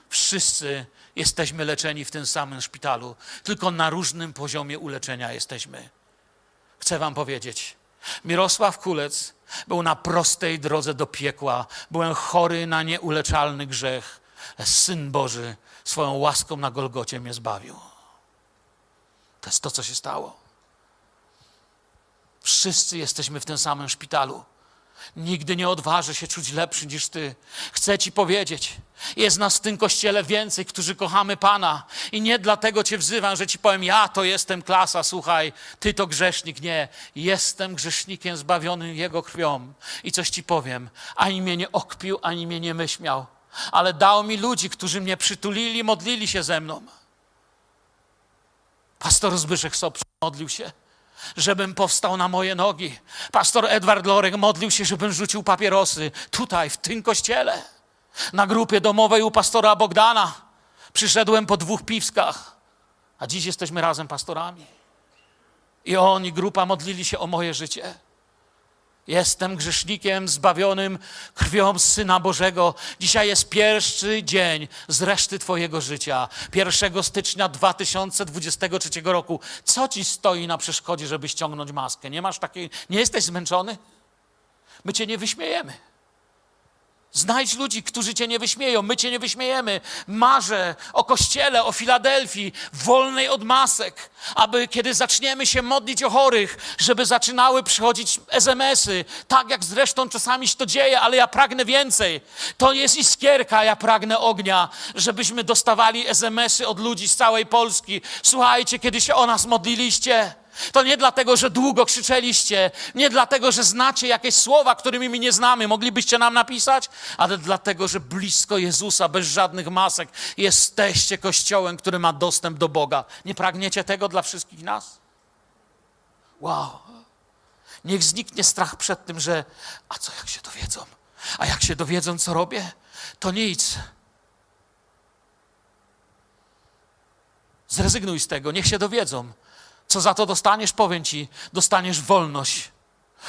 Wszyscy jesteśmy leczeni w tym samym szpitalu, tylko na różnym poziomie uleczenia jesteśmy. Chcę Wam powiedzieć, Mirosław Kulec był na prostej drodze do piekła. Byłem chory na nieuleczalny grzech. Syn Boży swoją łaską na Golgocie mnie zbawił. To jest to, co się stało. Wszyscy jesteśmy w tym samym szpitalu. Nigdy nie odważę się czuć lepszy niż Ty. Chcę Ci powiedzieć, jest nas w tym kościele więcej, którzy kochamy Pana. I nie dlatego Cię wzywam, że Ci powiem, ja to jestem klasa, słuchaj, Ty to grzesznik. Nie, jestem grzesznikiem zbawionym Jego krwią. I coś Ci powiem, ani mnie nie okpił, ani mnie nie myśmiał, ale dał mi ludzi, którzy mnie przytulili, modlili się ze mną. Pastor Zbyszek Sob modlił się żebym powstał na moje nogi. Pastor Edward Lorek modlił się, żebym rzucił papierosy tutaj, w tym kościele. Na grupie domowej u pastora Bogdana przyszedłem po dwóch piwskach, a dziś jesteśmy razem pastorami. I on i grupa modlili się o moje życie. Jestem grzesznikiem zbawionym krwią Syna Bożego. Dzisiaj jest pierwszy dzień z reszty Twojego życia. 1 stycznia 2023 roku. Co Ci stoi na przeszkodzie, żeby ściągnąć maskę? Nie masz takiej, nie jesteś zmęczony? My Cię nie wyśmiejemy. Znajdź ludzi, którzy cię nie wyśmieją. My cię nie wyśmiejemy. Marzę o kościele, o Filadelfii, wolnej od masek, aby kiedy zaczniemy się modlić o chorych, żeby zaczynały przychodzić SMS-y. Tak jak zresztą czasami się to dzieje, ale ja pragnę więcej. To jest iskierka, ja pragnę ognia, żebyśmy dostawali SMS-y od ludzi z całej Polski. Słuchajcie, kiedy się o nas modliliście. To nie dlatego, że długo krzyczeliście, nie dlatego, że znacie jakieś słowa, którymi my nie znamy, moglibyście nam napisać, ale dlatego, że blisko Jezusa, bez żadnych masek, jesteście kościołem, który ma dostęp do Boga. Nie pragniecie tego dla wszystkich nas? Wow. Niech zniknie strach przed tym, że a co jak się dowiedzą? A jak się dowiedzą, co robię? To nic. Zrezygnuj z tego, niech się dowiedzą. Co za to dostaniesz? Powiem ci, dostaniesz wolność,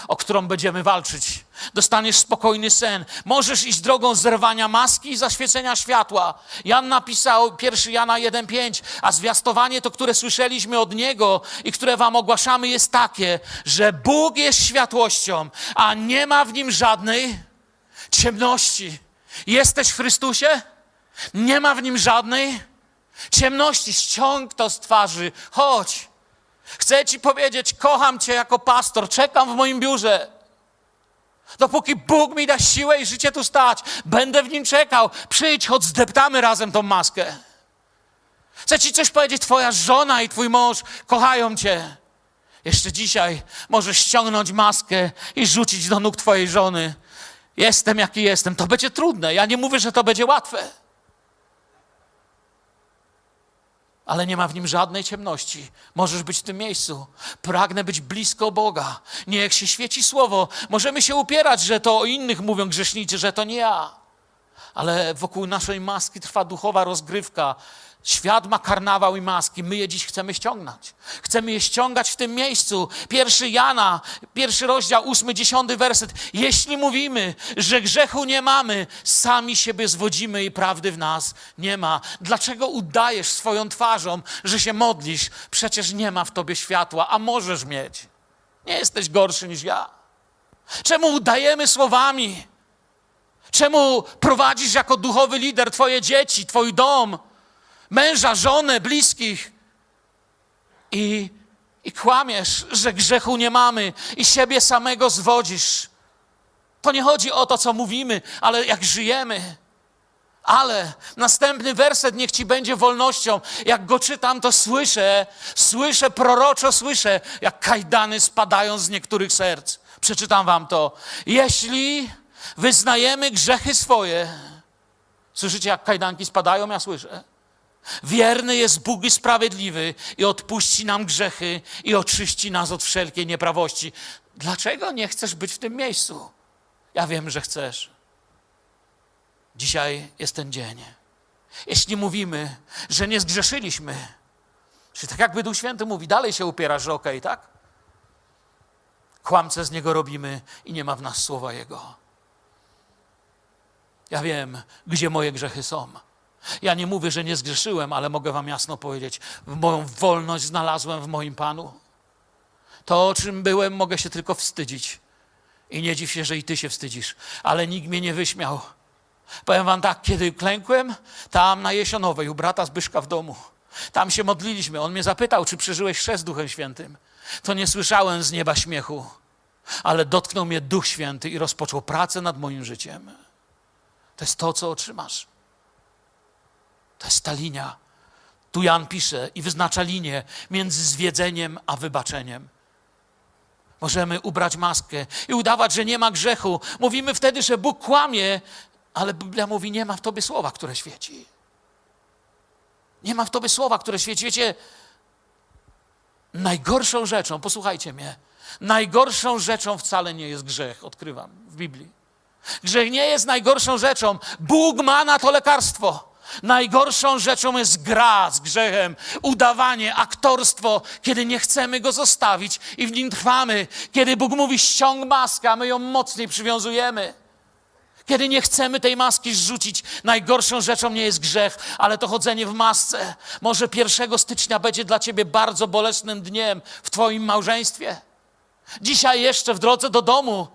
o którą będziemy walczyć. Dostaniesz spokojny sen. Możesz iść drogą zerwania maski i zaświecenia światła. Jan napisał 1 Jana 1,5, a zwiastowanie to, które słyszeliśmy od Niego i które wam ogłaszamy, jest takie, że Bóg jest światłością, a nie ma w nim żadnej ciemności. Jesteś w Chrystusie? Nie ma w nim żadnej ciemności. Ściąg to z twarzy. Chodź. Chcę Ci powiedzieć, kocham Cię jako pastor, czekam w moim biurze. Dopóki Bóg mi da siłę i życie tu stać, będę w nim czekał. Przyjdź, choć zdeptamy razem tą maskę. Chcę Ci coś powiedzieć, Twoja żona i Twój mąż kochają Cię. Jeszcze dzisiaj możesz ściągnąć maskę i rzucić do nóg Twojej żony. Jestem jaki jestem. To będzie trudne. Ja nie mówię, że to będzie łatwe. Ale nie ma w nim żadnej ciemności. Możesz być w tym miejscu. Pragnę być blisko Boga. Niech się świeci słowo. Możemy się upierać, że to o innych mówią grzesznicy, że to nie ja. ale wokół naszej maski trwa duchowa rozgrywka. Świat ma karnawał i maski, my je dziś chcemy ściągnąć. Chcemy je ściągać w tym miejscu. Pierwszy Jana, pierwszy rozdział, ósmy, dziesiąty werset. Jeśli mówimy, że grzechu nie mamy, sami siebie zwodzimy i prawdy w nas nie ma. Dlaczego udajesz swoją twarzą, że się modlisz? Przecież nie ma w tobie światła, a możesz mieć. Nie jesteś gorszy niż ja. Czemu udajemy słowami? Czemu prowadzisz jako duchowy lider twoje dzieci, twój dom? Męża, żonę, bliskich i, i kłamiesz, że grzechu nie mamy i siebie samego zwodzisz. To nie chodzi o to, co mówimy, ale jak żyjemy. Ale następny werset niech ci będzie wolnością. Jak go czytam, to słyszę, słyszę, proroczo słyszę, jak kajdany spadają z niektórych serc. Przeczytam wam to. Jeśli wyznajemy grzechy swoje, słyszycie, jak kajdanki spadają? Ja słyszę. Wierny jest Bóg i sprawiedliwy i odpuści nam grzechy i oczyści nas od wszelkiej nieprawości. Dlaczego nie chcesz być w tym miejscu? Ja wiem, że chcesz. Dzisiaj jest ten dzień. Jeśli mówimy, że nie zgrzeszyliśmy, czy tak jakby Duch Święty mówi, dalej się upierasz, że okej, okay, tak? Kłamce z niego robimy i nie ma w nas słowa Jego. Ja wiem, gdzie moje grzechy są. Ja nie mówię, że nie zgrzeszyłem, ale mogę Wam jasno powiedzieć: moją wolność znalazłem w moim Panu. To, o czym byłem, mogę się tylko wstydzić. I nie dziw się, że i Ty się wstydzisz, ale nikt mnie nie wyśmiał. Powiem Wam tak, kiedy klękłem, tam na Jesionowej, u brata Zbyszka w domu, tam się modliliśmy. On mnie zapytał, czy przeżyłeś chrzest Duchem Świętym. To nie słyszałem z nieba śmiechu, ale dotknął mnie Duch Święty i rozpoczął pracę nad moim życiem. To jest to, co otrzymasz. To jest ta linia. Tu Jan pisze i wyznacza linię między zwiedzeniem a wybaczeniem. Możemy ubrać maskę i udawać, że nie ma grzechu. Mówimy wtedy, że Bóg kłamie, ale Biblia mówi, nie ma w tobie słowa, które świeci. Nie ma w tobie słowa, które świeci. Wiecie, najgorszą rzeczą, posłuchajcie mnie, najgorszą rzeczą wcale nie jest grzech, odkrywam w Biblii. Grzech nie jest najgorszą rzeczą. Bóg ma na to lekarstwo. Najgorszą rzeczą jest gra z grzechem, udawanie, aktorstwo, kiedy nie chcemy go zostawić i w nim trwamy. Kiedy Bóg mówi ściąg maskę, a my ją mocniej przywiązujemy. Kiedy nie chcemy tej maski zrzucić, najgorszą rzeczą nie jest grzech, ale to chodzenie w masce. Może 1 stycznia będzie dla ciebie bardzo bolesnym dniem w twoim małżeństwie. Dzisiaj jeszcze w drodze do domu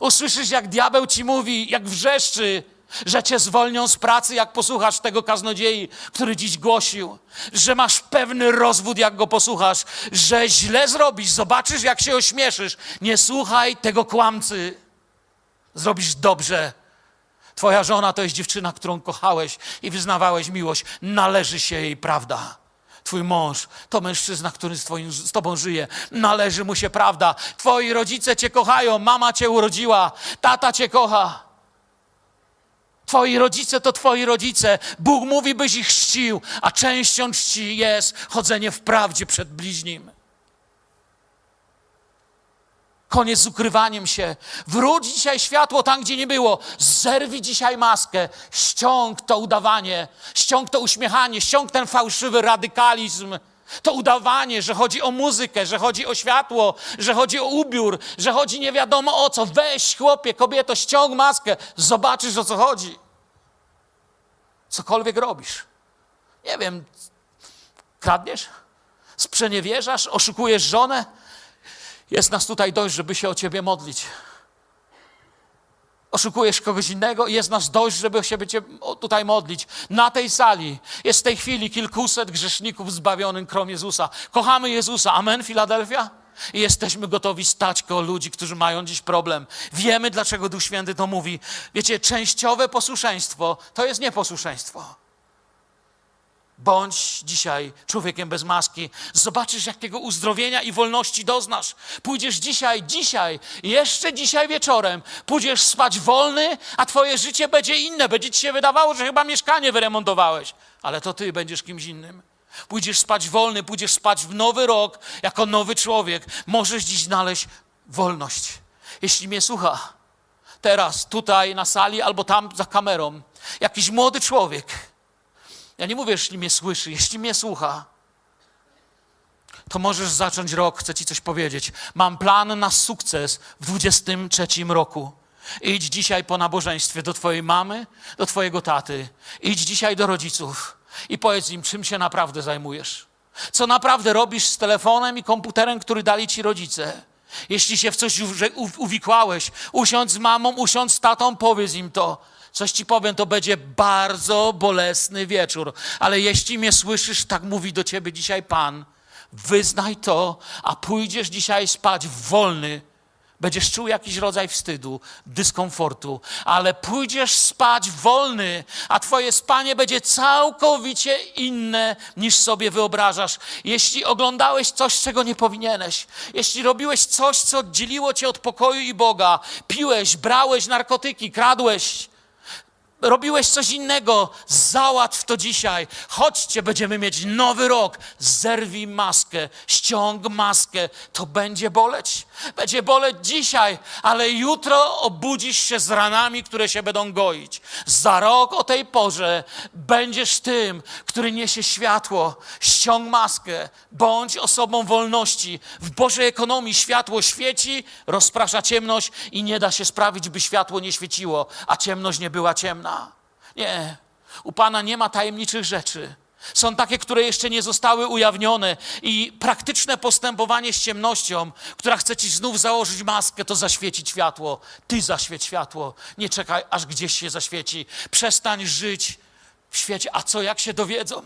usłyszysz, jak diabeł ci mówi, jak wrzeszczy, że cię zwolnią z pracy, jak posłuchasz tego kaznodziei, który dziś głosił, że masz pewny rozwód, jak go posłuchasz, że źle zrobisz, zobaczysz, jak się ośmieszysz. Nie słuchaj tego kłamcy. Zrobisz dobrze. Twoja żona to jest dziewczyna, którą kochałeś i wyznawałeś miłość. Należy się jej prawda. Twój mąż to mężczyzna, który z, twoim, z tobą żyje. Należy mu się prawda. Twoi rodzice cię kochają, mama cię urodziła, tata cię kocha. Twoi rodzice to twoi rodzice. Bóg mówi, byś ich czcił, a częścią czci jest chodzenie w prawdzie przed bliźnim. Koniec z ukrywaniem się. Wróć dzisiaj światło tam, gdzie nie było. Zerwij dzisiaj maskę. Ściąg to udawanie, ściąg to uśmiechanie, ściąg ten fałszywy radykalizm. To udawanie, że chodzi o muzykę, że chodzi o światło, że chodzi o ubiór, że chodzi nie wiadomo o co. Weź, chłopie, kobieto, ściąg maskę, zobaczysz o co chodzi. Cokolwiek robisz. Nie wiem, kradniesz? Sprzeniewierzasz? Oszukujesz żonę? Jest nas tutaj dość, żeby się o ciebie modlić. Oszukujesz kogoś innego, jest nas dość, żeby się tutaj modlić. Na tej sali jest w tej chwili kilkuset grzeszników zbawionych krom Jezusa. Kochamy Jezusa. Amen, Filadelfia? I jesteśmy gotowi stać koło ludzi, którzy mają dziś problem. Wiemy, dlaczego Duch Święty to mówi. Wiecie, częściowe posłuszeństwo to jest nieposłuszeństwo. Bądź dzisiaj człowiekiem bez maski. Zobaczysz, jakiego uzdrowienia i wolności doznasz. Pójdziesz dzisiaj, dzisiaj, jeszcze dzisiaj wieczorem, pójdziesz spać wolny, a twoje życie będzie inne. Będzie ci się wydawało, że chyba mieszkanie wyremontowałeś, ale to ty będziesz kimś innym. Pójdziesz spać wolny, pójdziesz spać w nowy rok jako nowy człowiek. Możesz dziś znaleźć wolność. Jeśli mnie słucha, teraz, tutaj na sali albo tam za kamerą, jakiś młody człowiek, ja nie mówię, jeśli mnie słyszy, jeśli mnie słucha, to możesz zacząć rok, chcę Ci coś powiedzieć. Mam plan na sukces w 23 roku. Idź dzisiaj po nabożeństwie do Twojej mamy, do Twojego taty. Idź dzisiaj do rodziców i powiedz im, czym się naprawdę zajmujesz. Co naprawdę robisz z telefonem i komputerem, który dali Ci rodzice. Jeśli się w coś uwikłałeś, usiądź z mamą, usiądź z tatą, powiedz im to. Coś ci powiem, to będzie bardzo bolesny wieczór. Ale jeśli mnie słyszysz, tak mówi do ciebie dzisiaj Pan, wyznaj to, a pójdziesz dzisiaj spać wolny. Będziesz czuł jakiś rodzaj wstydu, dyskomfortu, ale pójdziesz spać wolny, a Twoje spanie będzie całkowicie inne niż sobie wyobrażasz. Jeśli oglądałeś coś, czego nie powinieneś, jeśli robiłeś coś, co oddzieliło Cię od pokoju i Boga, piłeś, brałeś narkotyki, kradłeś, robiłeś coś innego, załatw to dzisiaj. Chodźcie, będziemy mieć nowy rok. Zerwij maskę, ściąg maskę. To będzie boleć. Będzie boleć dzisiaj, ale jutro obudzisz się z ranami, które się będą goić. Za rok o tej porze będziesz tym, który niesie światło. Ściąg maskę, bądź osobą wolności. W Bożej ekonomii światło świeci, rozprasza ciemność i nie da się sprawić, by światło nie świeciło, a ciemność nie była ciemna. Nie, u Pana nie ma tajemniczych rzeczy. Są takie, które jeszcze nie zostały ujawnione i praktyczne postępowanie z ciemnością, która chce ci znów założyć maskę, to zaświecić światło. Ty zaświeć światło. Nie czekaj, aż gdzieś się zaświeci. Przestań żyć w świecie. A co, jak się dowiedzą?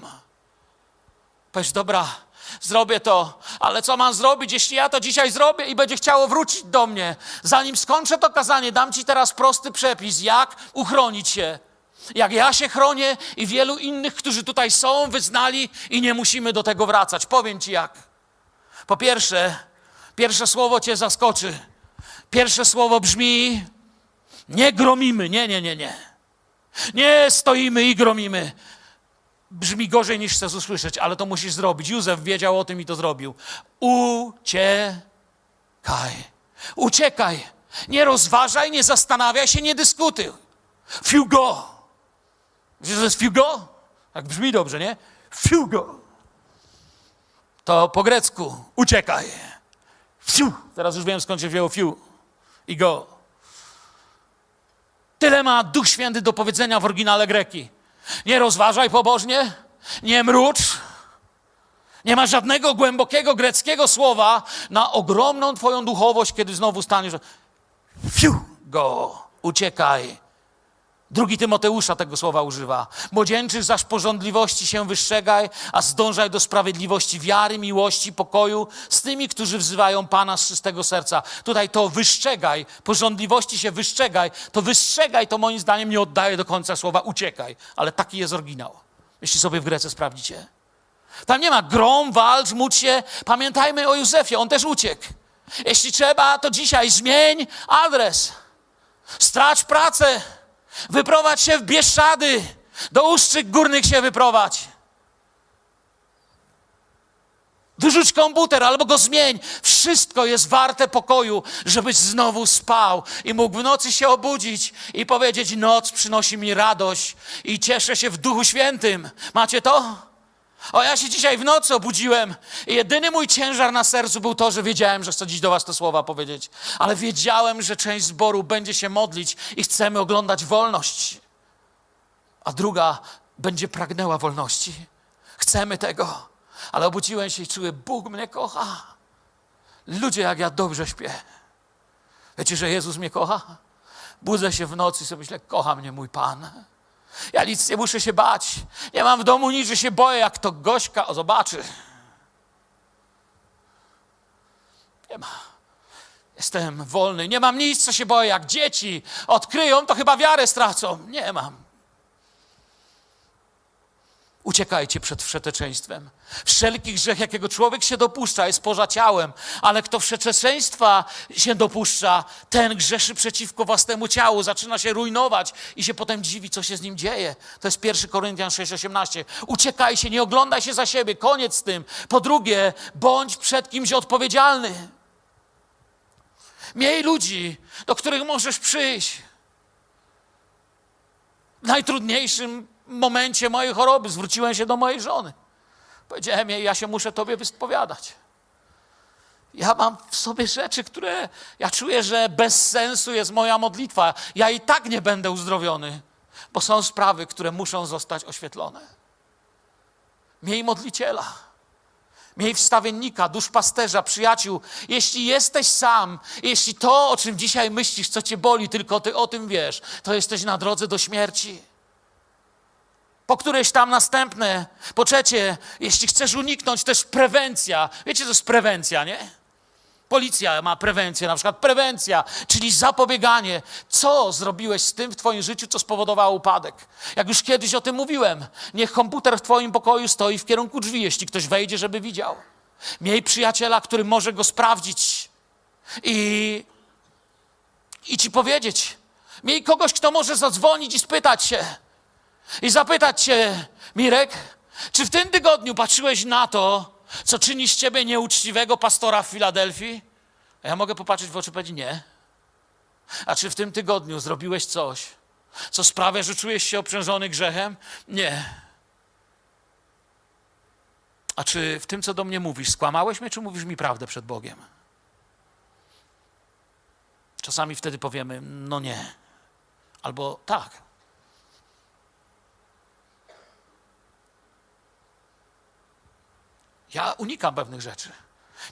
Powiedz, dobra, zrobię to, ale co mam zrobić, jeśli ja to dzisiaj zrobię i będzie chciało wrócić do mnie? Zanim skończę to kazanie, dam ci teraz prosty przepis, jak uchronić się. Jak ja się chronię i wielu innych, którzy tutaj są, wyznali i nie musimy do tego wracać. Powiem Ci jak. Po pierwsze, pierwsze słowo Cię zaskoczy. Pierwsze słowo brzmi: nie gromimy. Nie, nie, nie, nie. Nie stoimy i gromimy. Brzmi gorzej niż chcesz usłyszeć, ale to musisz zrobić. Józef wiedział o tym i to zrobił. Uciekaj. Uciekaj. Nie rozważaj, nie zastanawiaj się, nie dyskutuj. Fiu go. Wiecie, to jest fiugo? Tak brzmi dobrze, nie? Fiugo. To po grecku uciekaj. Fiu. Teraz już wiem, skąd się wzięło fiu. I go. Tyle ma Duch Święty do powiedzenia w oryginale greki. Nie rozważaj pobożnie, nie mrucz. Nie ma żadnego głębokiego greckiego słowa na ogromną Twoją duchowość, kiedy znowu staniesz. Fiu, go, uciekaj. Drugi Tymoteusza tego słowa używa. Młodzieńczych zaś porządliwości się wystrzegaj, a zdążaj do sprawiedliwości, wiary, miłości, pokoju z tymi, którzy wzywają Pana z czystego serca. Tutaj to wystrzegaj, porządliwości się wystrzegaj, to wystrzegaj to moim zdaniem nie oddaje do końca słowa uciekaj, ale taki jest oryginał. Jeśli sobie w Grece sprawdzicie. Tam nie ma grom, walcz, módl się. Pamiętajmy o Józefie, on też uciekł. Jeśli trzeba, to dzisiaj zmień adres. Strać pracę Wyprowadź się w Bieszczady. Do Ustrzyk Górnych się wyprowadź. Wyrzuć komputer albo go zmień. Wszystko jest warte pokoju, żebyś znowu spał i mógł w nocy się obudzić i powiedzieć: Noc przynosi mi radość i cieszę się w Duchu Świętym. Macie to? O, ja się dzisiaj w nocy obudziłem i jedyny mój ciężar na sercu był to, że wiedziałem, że chcę dziś do was te słowa powiedzieć. Ale wiedziałem, że część zboru będzie się modlić i chcemy oglądać wolność. A druga będzie pragnęła wolności. Chcemy tego. Ale obudziłem się i czułem, Bóg mnie kocha. Ludzie, jak ja dobrze śpię. Wiecie, że Jezus mnie kocha? Budzę się w nocy i sobie myślę, kocha mnie mój Pan. Ja nic nie muszę się bać. Nie mam w domu nic, że się boję, jak to Gośka zobaczy. Nie ma. Jestem wolny. Nie mam nic, co się boję. Jak dzieci odkryją, to chyba wiarę stracą. Nie mam. Uciekajcie przed wszeteczeństwem. Wszelki grzech, jakiego człowiek się dopuszcza, jest poza ciałem, ale kto wszeteczeństwa się dopuszcza, ten grzeszy przeciwko własnemu ciału, zaczyna się rujnować i się potem dziwi, co się z nim dzieje. To jest 1 Koryntian 6,18. Uciekaj się, nie oglądaj się za siebie, koniec z tym. Po drugie, bądź przed kimś odpowiedzialny. Miej ludzi, do których możesz przyjść. W najtrudniejszym momencie mojej choroby zwróciłem się do mojej żony. Powiedziałem jej, ja się muszę Tobie wyspowiadać. Ja mam w sobie rzeczy, które ja czuję, że bez sensu jest moja modlitwa. Ja i tak nie będę uzdrowiony, bo są sprawy, które muszą zostać oświetlone. Miej modliciela. Miej wstawiennika, duszpasterza, przyjaciół. Jeśli jesteś sam, jeśli to, o czym dzisiaj myślisz, co cię boli, tylko ty o tym wiesz, to jesteś na drodze do śmierci. Po któreś tam następne. Po trzecie, jeśli chcesz uniknąć, też prewencja. Wiecie, to jest prewencja, nie? Policja ma prewencję, na przykład prewencja, czyli zapobieganie. Co zrobiłeś z tym w Twoim życiu, co spowodowało upadek? Jak już kiedyś o tym mówiłem, niech komputer w Twoim pokoju stoi w kierunku drzwi, jeśli ktoś wejdzie, żeby widział. Miej przyjaciela, który może go sprawdzić i, i ci powiedzieć. Miej kogoś, kto może zadzwonić i spytać się. I zapytać się, Mirek, czy w tym tygodniu patrzyłeś na to, co czyni z ciebie nieuczciwego pastora w Filadelfii? A ja mogę popatrzeć w oczy i powiedzieć nie. A czy w tym tygodniu zrobiłeś coś, co sprawia, że czujesz się obciążony grzechem? Nie. A czy w tym, co do mnie mówisz, skłamałeś mnie, czy mówisz mi prawdę przed Bogiem? Czasami wtedy powiemy, no nie. Albo tak. Ja unikam pewnych rzeczy.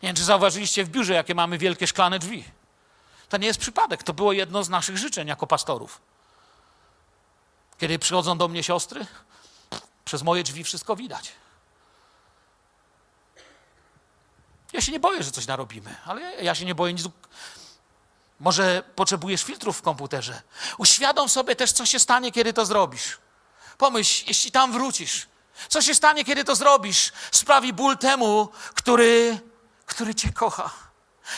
Nie wiem, czy zauważyliście w biurze, jakie mamy wielkie szklane drzwi. To nie jest przypadek, to było jedno z naszych życzeń jako pastorów. Kiedy przychodzą do mnie siostry, przez moje drzwi wszystko widać. Ja się nie boję, że coś narobimy, ale ja się nie boję nic. Może potrzebujesz filtrów w komputerze. Uświadom sobie też, co się stanie, kiedy to zrobisz. Pomyśl, jeśli tam wrócisz, co się stanie, kiedy to zrobisz? Sprawi ból temu, który, który cię kocha.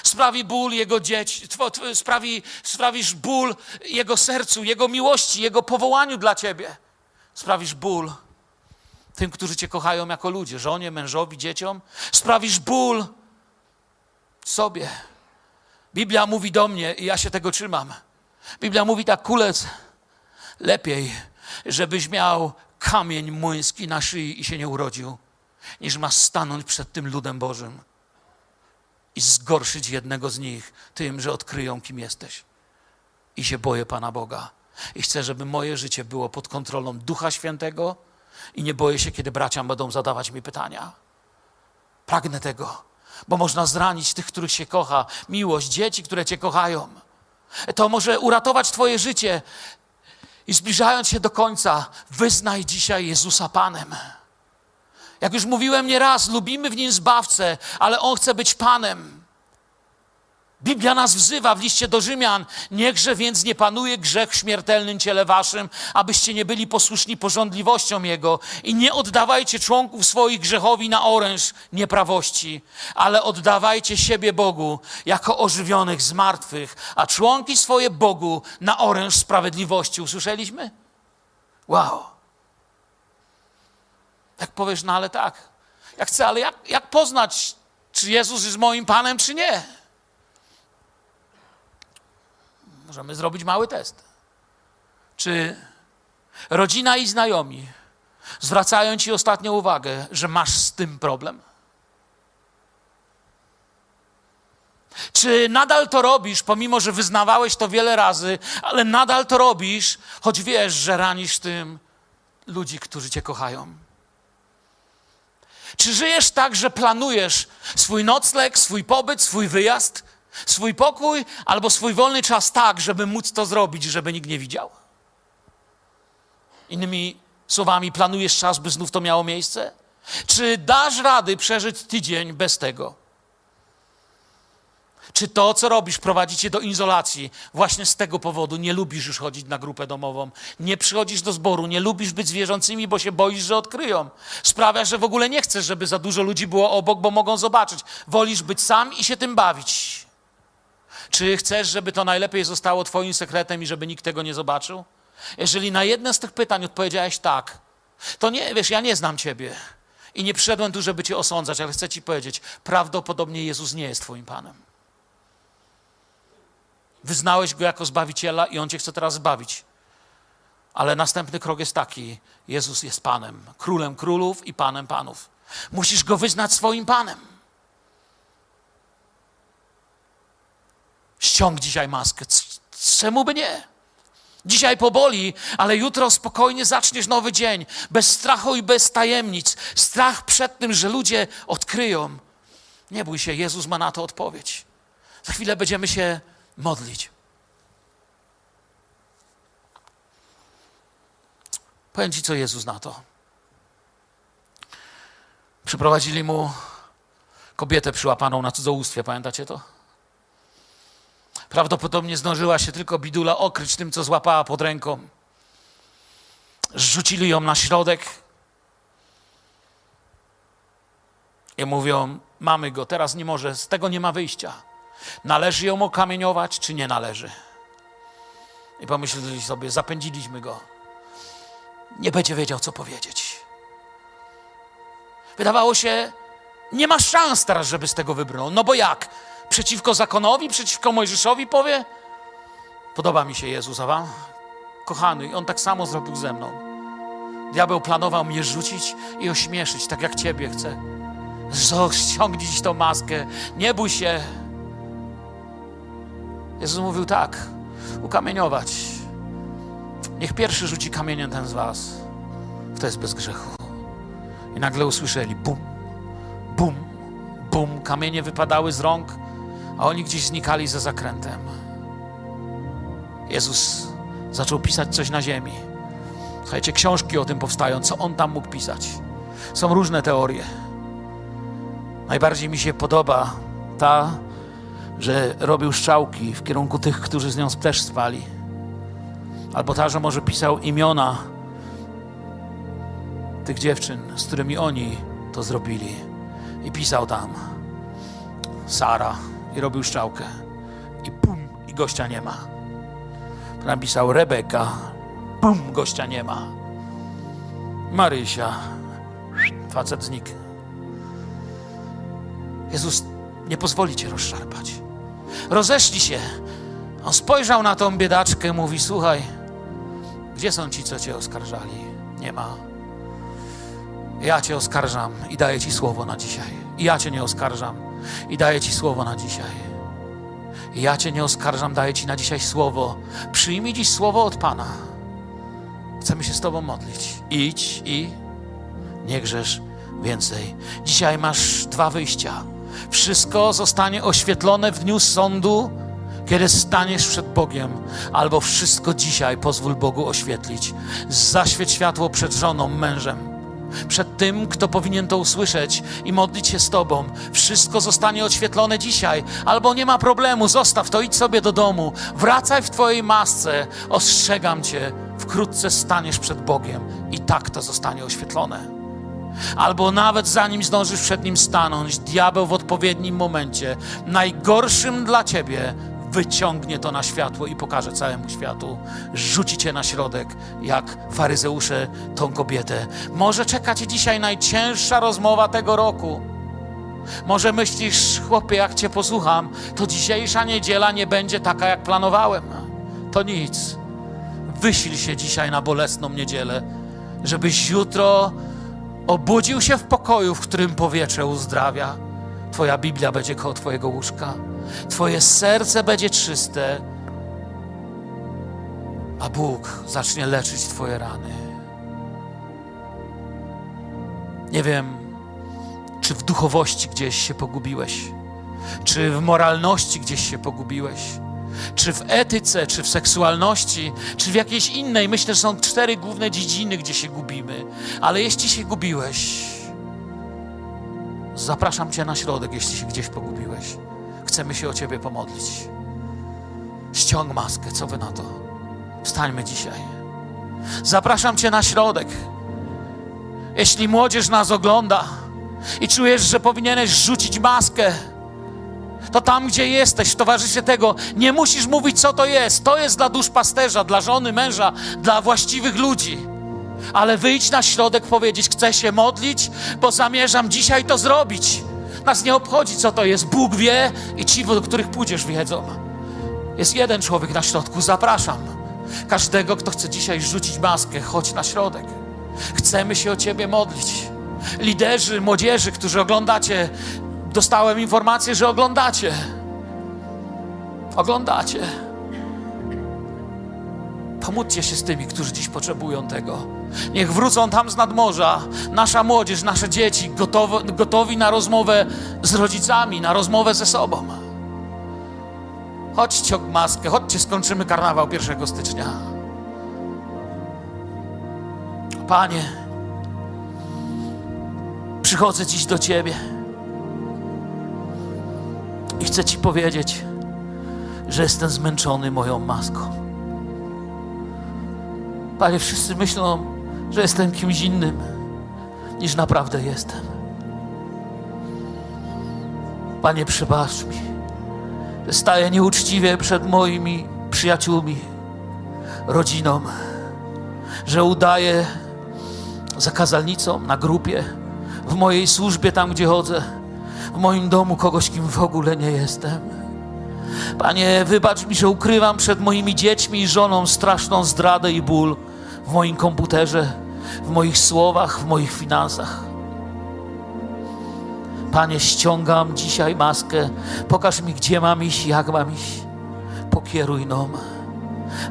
Sprawi ból jego dzieci, sprawi, sprawisz ból jego sercu, jego miłości, jego powołaniu dla ciebie. Sprawisz ból tym, którzy cię kochają jako ludzie, żonie, mężowi, dzieciom. Sprawisz ból sobie. Biblia mówi do mnie i ja się tego trzymam. Biblia mówi tak, kulec, lepiej, żebyś miał kamień młyński na szyi i się nie urodził, niż ma stanąć przed tym ludem Bożym i zgorszyć jednego z nich tym, że odkryją, kim jesteś. I się boję Pana Boga. I chcę, żeby moje życie było pod kontrolą Ducha Świętego i nie boję się, kiedy bracia będą zadawać mi pytania. Pragnę tego, bo można zranić tych, których się kocha. Miłość, dzieci, które Cię kochają. To może uratować Twoje życie. I zbliżając się do końca, wyznaj dzisiaj Jezusa Panem. Jak już mówiłem nieraz, lubimy w nim zbawcę, ale on chce być Panem. Biblia nas wzywa w liście do Rzymian, niechże więc nie panuje grzech w śmiertelnym ciele waszym, abyście nie byli posłuszni porządliwościom Jego i nie oddawajcie członków swoich grzechowi na oręż nieprawości, ale oddawajcie siebie Bogu jako ożywionych z martwych, a członki swoje Bogu na oręż sprawiedliwości. Usłyszeliśmy? Wow. Jak powiesz, no ale tak, ja chcę, ale jak, jak poznać, czy Jezus jest moim Panem, czy nie? Możemy zrobić mały test. Czy rodzina i znajomi zwracają ci ostatnio uwagę, że masz z tym problem? Czy nadal to robisz, pomimo że wyznawałeś to wiele razy, ale nadal to robisz, choć wiesz, że ranisz tym ludzi, którzy cię kochają? Czy żyjesz tak, że planujesz swój nocleg, swój pobyt, swój wyjazd swój pokój albo swój wolny czas tak, żeby móc to zrobić, żeby nikt nie widział? Innymi słowami, planujesz czas, by znów to miało miejsce? Czy dasz rady przeżyć tydzień bez tego? Czy to, co robisz, prowadzi cię do izolacji właśnie z tego powodu? Nie lubisz już chodzić na grupę domową, nie przychodzisz do zboru, nie lubisz być z wierzącymi, bo się boisz, że odkryją. Sprawia, że w ogóle nie chcesz, żeby za dużo ludzi było obok, bo mogą zobaczyć. Wolisz być sam i się tym bawić. Czy chcesz, żeby to najlepiej zostało Twoim sekretem i żeby nikt tego nie zobaczył? Jeżeli na jedno z tych pytań odpowiedziałeś tak, to nie, wiesz, ja nie znam Ciebie i nie przyszedłem tu, żeby Cię osądzać, ale chcę Ci powiedzieć, prawdopodobnie Jezus nie jest Twoim Panem. Wyznałeś Go jako Zbawiciela i On Cię chce teraz zbawić. Ale następny krok jest taki: Jezus jest Panem, królem królów i Panem panów. Musisz go wyznać swoim Panem. Ściąg dzisiaj maskę. Czemu by nie? Dzisiaj poboli, ale jutro spokojnie zaczniesz nowy dzień, bez strachu i bez tajemnic. Strach przed tym, że ludzie odkryją. Nie bój się, Jezus ma na to odpowiedź. Za chwilę będziemy się modlić. Powiem Ci, co Jezus na to. Przyprowadzili mu kobietę przyłapaną na cudzołóstwie, pamiętacie to? Prawdopodobnie zdążyła się tylko bidula okryć tym, co złapała pod ręką. Rzucili ją na środek i mówią: Mamy go, teraz nie może, z tego nie ma wyjścia. Należy ją okamieniować, czy nie należy? I pomyśleli sobie: Zapędziliśmy go. Nie będzie wiedział, co powiedzieć. Wydawało się, nie ma szans teraz, żeby z tego wybrnął. No bo jak? Przeciwko zakonowi, przeciwko Mojżeszowi powie? Podoba mi się Jezus, a wam? Kochany, i on tak samo zrobił ze mną. Diabeł planował mnie rzucić i ośmieszyć, tak jak ciebie chce. Ściągnij tą maskę, nie bój się. Jezus mówił tak, ukamieniować. Niech pierwszy rzuci kamieniem ten z was, kto jest bez grzechu. I nagle usłyszeli bum, bum, bum. Kamienie wypadały z rąk, a oni gdzieś znikali za zakrętem. Jezus zaczął pisać coś na ziemi. Słuchajcie, książki o tym powstają, co on tam mógł pisać. Są różne teorie. Najbardziej mi się podoba ta, że robił szczałki w kierunku tych, którzy z nią też spali. Albo ta, że może pisał imiona tych dziewczyn, z którymi oni to zrobili. I pisał tam Sara i robił szczałkę. I pum, i gościa nie ma. Napisał Rebeka, pum, gościa nie ma. Marysia, facet znikł. Jezus nie pozwoli cię rozszarpać. Rozeszli się. On spojrzał na tą biedaczkę, mówi: Słuchaj, gdzie są ci, co cię oskarżali? Nie ma. Ja cię oskarżam i daję ci słowo na dzisiaj. I ja cię nie oskarżam i daję ci słowo na dzisiaj. Ja cię nie oskarżam, daję ci na dzisiaj słowo. Przyjmij dziś słowo od Pana. Chcemy się z Tobą modlić. Idź i nie grzesz więcej. Dzisiaj masz dwa wyjścia. Wszystko zostanie oświetlone w dniu sądu, kiedy staniesz przed Bogiem, albo wszystko dzisiaj pozwól Bogu oświetlić. Zaświeć światło przed żoną, mężem przed tym, kto powinien to usłyszeć i modlić się z Tobą. Wszystko zostanie oświetlone dzisiaj, albo nie ma problemu, zostaw to, idź sobie do domu, wracaj w Twojej masce, ostrzegam Cię, wkrótce staniesz przed Bogiem i tak to zostanie oświetlone. Albo nawet zanim zdążysz przed Nim stanąć, diabeł w odpowiednim momencie, najgorszym dla Ciebie, wyciągnie to na światło i pokaże całemu światu. Rzuci cię na środek, jak faryzeusze tą kobietę. Może czeka cię dzisiaj najcięższa rozmowa tego roku. Może myślisz, chłopie, jak cię posłucham, to dzisiejsza niedziela nie będzie taka, jak planowałem. To nic. Wysil się dzisiaj na bolesną niedzielę, żebyś jutro obudził się w pokoju, w którym powietrze uzdrawia. Twoja Biblia będzie koło Twojego łóżka. Twoje serce będzie czyste, a Bóg zacznie leczyć Twoje rany. Nie wiem, czy w duchowości gdzieś się pogubiłeś, czy w moralności gdzieś się pogubiłeś, czy w etyce, czy w seksualności, czy w jakiejś innej. Myślę, że są cztery główne dziedziny, gdzie się gubimy. Ale jeśli się gubiłeś, zapraszam Cię na środek, jeśli się gdzieś pogubiłeś. Chcemy się o Ciebie pomodlić. Ściąg maskę, co Wy na to? Wstańmy dzisiaj. Zapraszam Cię na środek. Jeśli młodzież nas ogląda i czujesz, że powinieneś rzucić maskę, to tam, gdzie jesteś, w towarzystwie tego, nie musisz mówić, co to jest. To jest dla dusz pasterza, dla żony, męża, dla właściwych ludzi. Ale wyjdź na środek, powiedzieć: Chcę się modlić, bo zamierzam dzisiaj to zrobić. Nas nie obchodzi, co to jest. Bóg wie i ci, do których pójdziesz, wiedzą. Jest jeden człowiek na środku, zapraszam. Każdego, kto chce dzisiaj rzucić maskę, chodź na środek. Chcemy się o Ciebie modlić. Liderzy, młodzieży, którzy oglądacie, dostałem informację, że oglądacie. Oglądacie. Pomódźcie się z tymi, którzy dziś potrzebują tego. Niech wrócą tam z nadmorza. Nasza młodzież, nasze dzieci gotowi, gotowi na rozmowę z rodzicami, na rozmowę ze sobą. Chodźcie o maskę, chodźcie, skończymy karnawał 1 stycznia. Panie, przychodzę dziś do Ciebie i chcę Ci powiedzieć, że jestem zmęczony moją maską. Panie, wszyscy myślą, że jestem kimś innym, niż naprawdę jestem. Panie, przebacz mi, że staję nieuczciwie przed moimi przyjaciółmi, rodziną, że udaję zakazalnicą na grupie, w mojej służbie, tam gdzie chodzę, w moim domu kogoś, kim w ogóle nie jestem. Panie, wybacz mi, że ukrywam przed moimi dziećmi i żoną straszną zdradę i ból w moim komputerze, w moich słowach, w moich finansach. Panie, ściągam dzisiaj maskę. Pokaż mi, gdzie mam iść, jak mam iść. Pokieruj nam.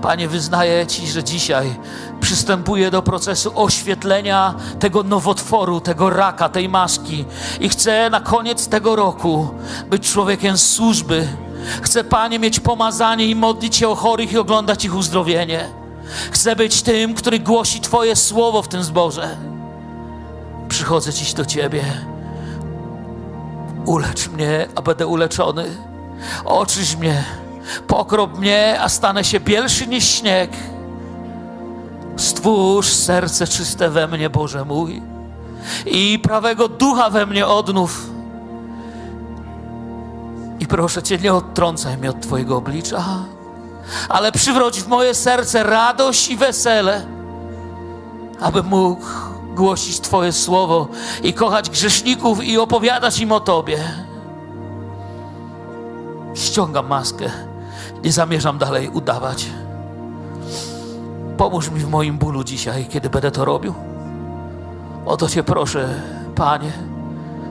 Panie, wyznaję Ci, że dzisiaj przystępuję do procesu oświetlenia tego nowotworu, tego raka, tej maski i chcę na koniec tego roku być człowiekiem służby. Chcę, Panie, mieć pomazanie i modlić się o chorych i oglądać ich uzdrowienie. Chcę być tym, który głosi Twoje słowo w tym zborze. Przychodzę dziś do Ciebie. Ulecz mnie, a będę uleczony. Oczyś mnie, pokrop mnie, a stanę się bielszy niż śnieg. Stwórz serce czyste we mnie, Boże mój, i prawego ducha we mnie odnów. I proszę Cię, nie odtrącaj mnie od Twojego oblicza, ale przywróć w moje serce radość i wesele, aby mógł głosić Twoje słowo i kochać grzeszników i opowiadać im o Tobie. Ściągam maskę, nie zamierzam dalej udawać. Pomóż mi w moim bólu dzisiaj, kiedy będę to robił. O to Cię proszę, Panie,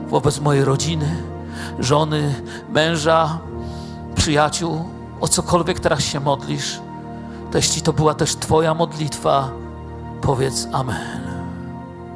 wobec mojej rodziny, żony, męża, przyjaciół, o cokolwiek teraz się modlisz, to jeśli to była też Twoja modlitwa, powiedz Amen.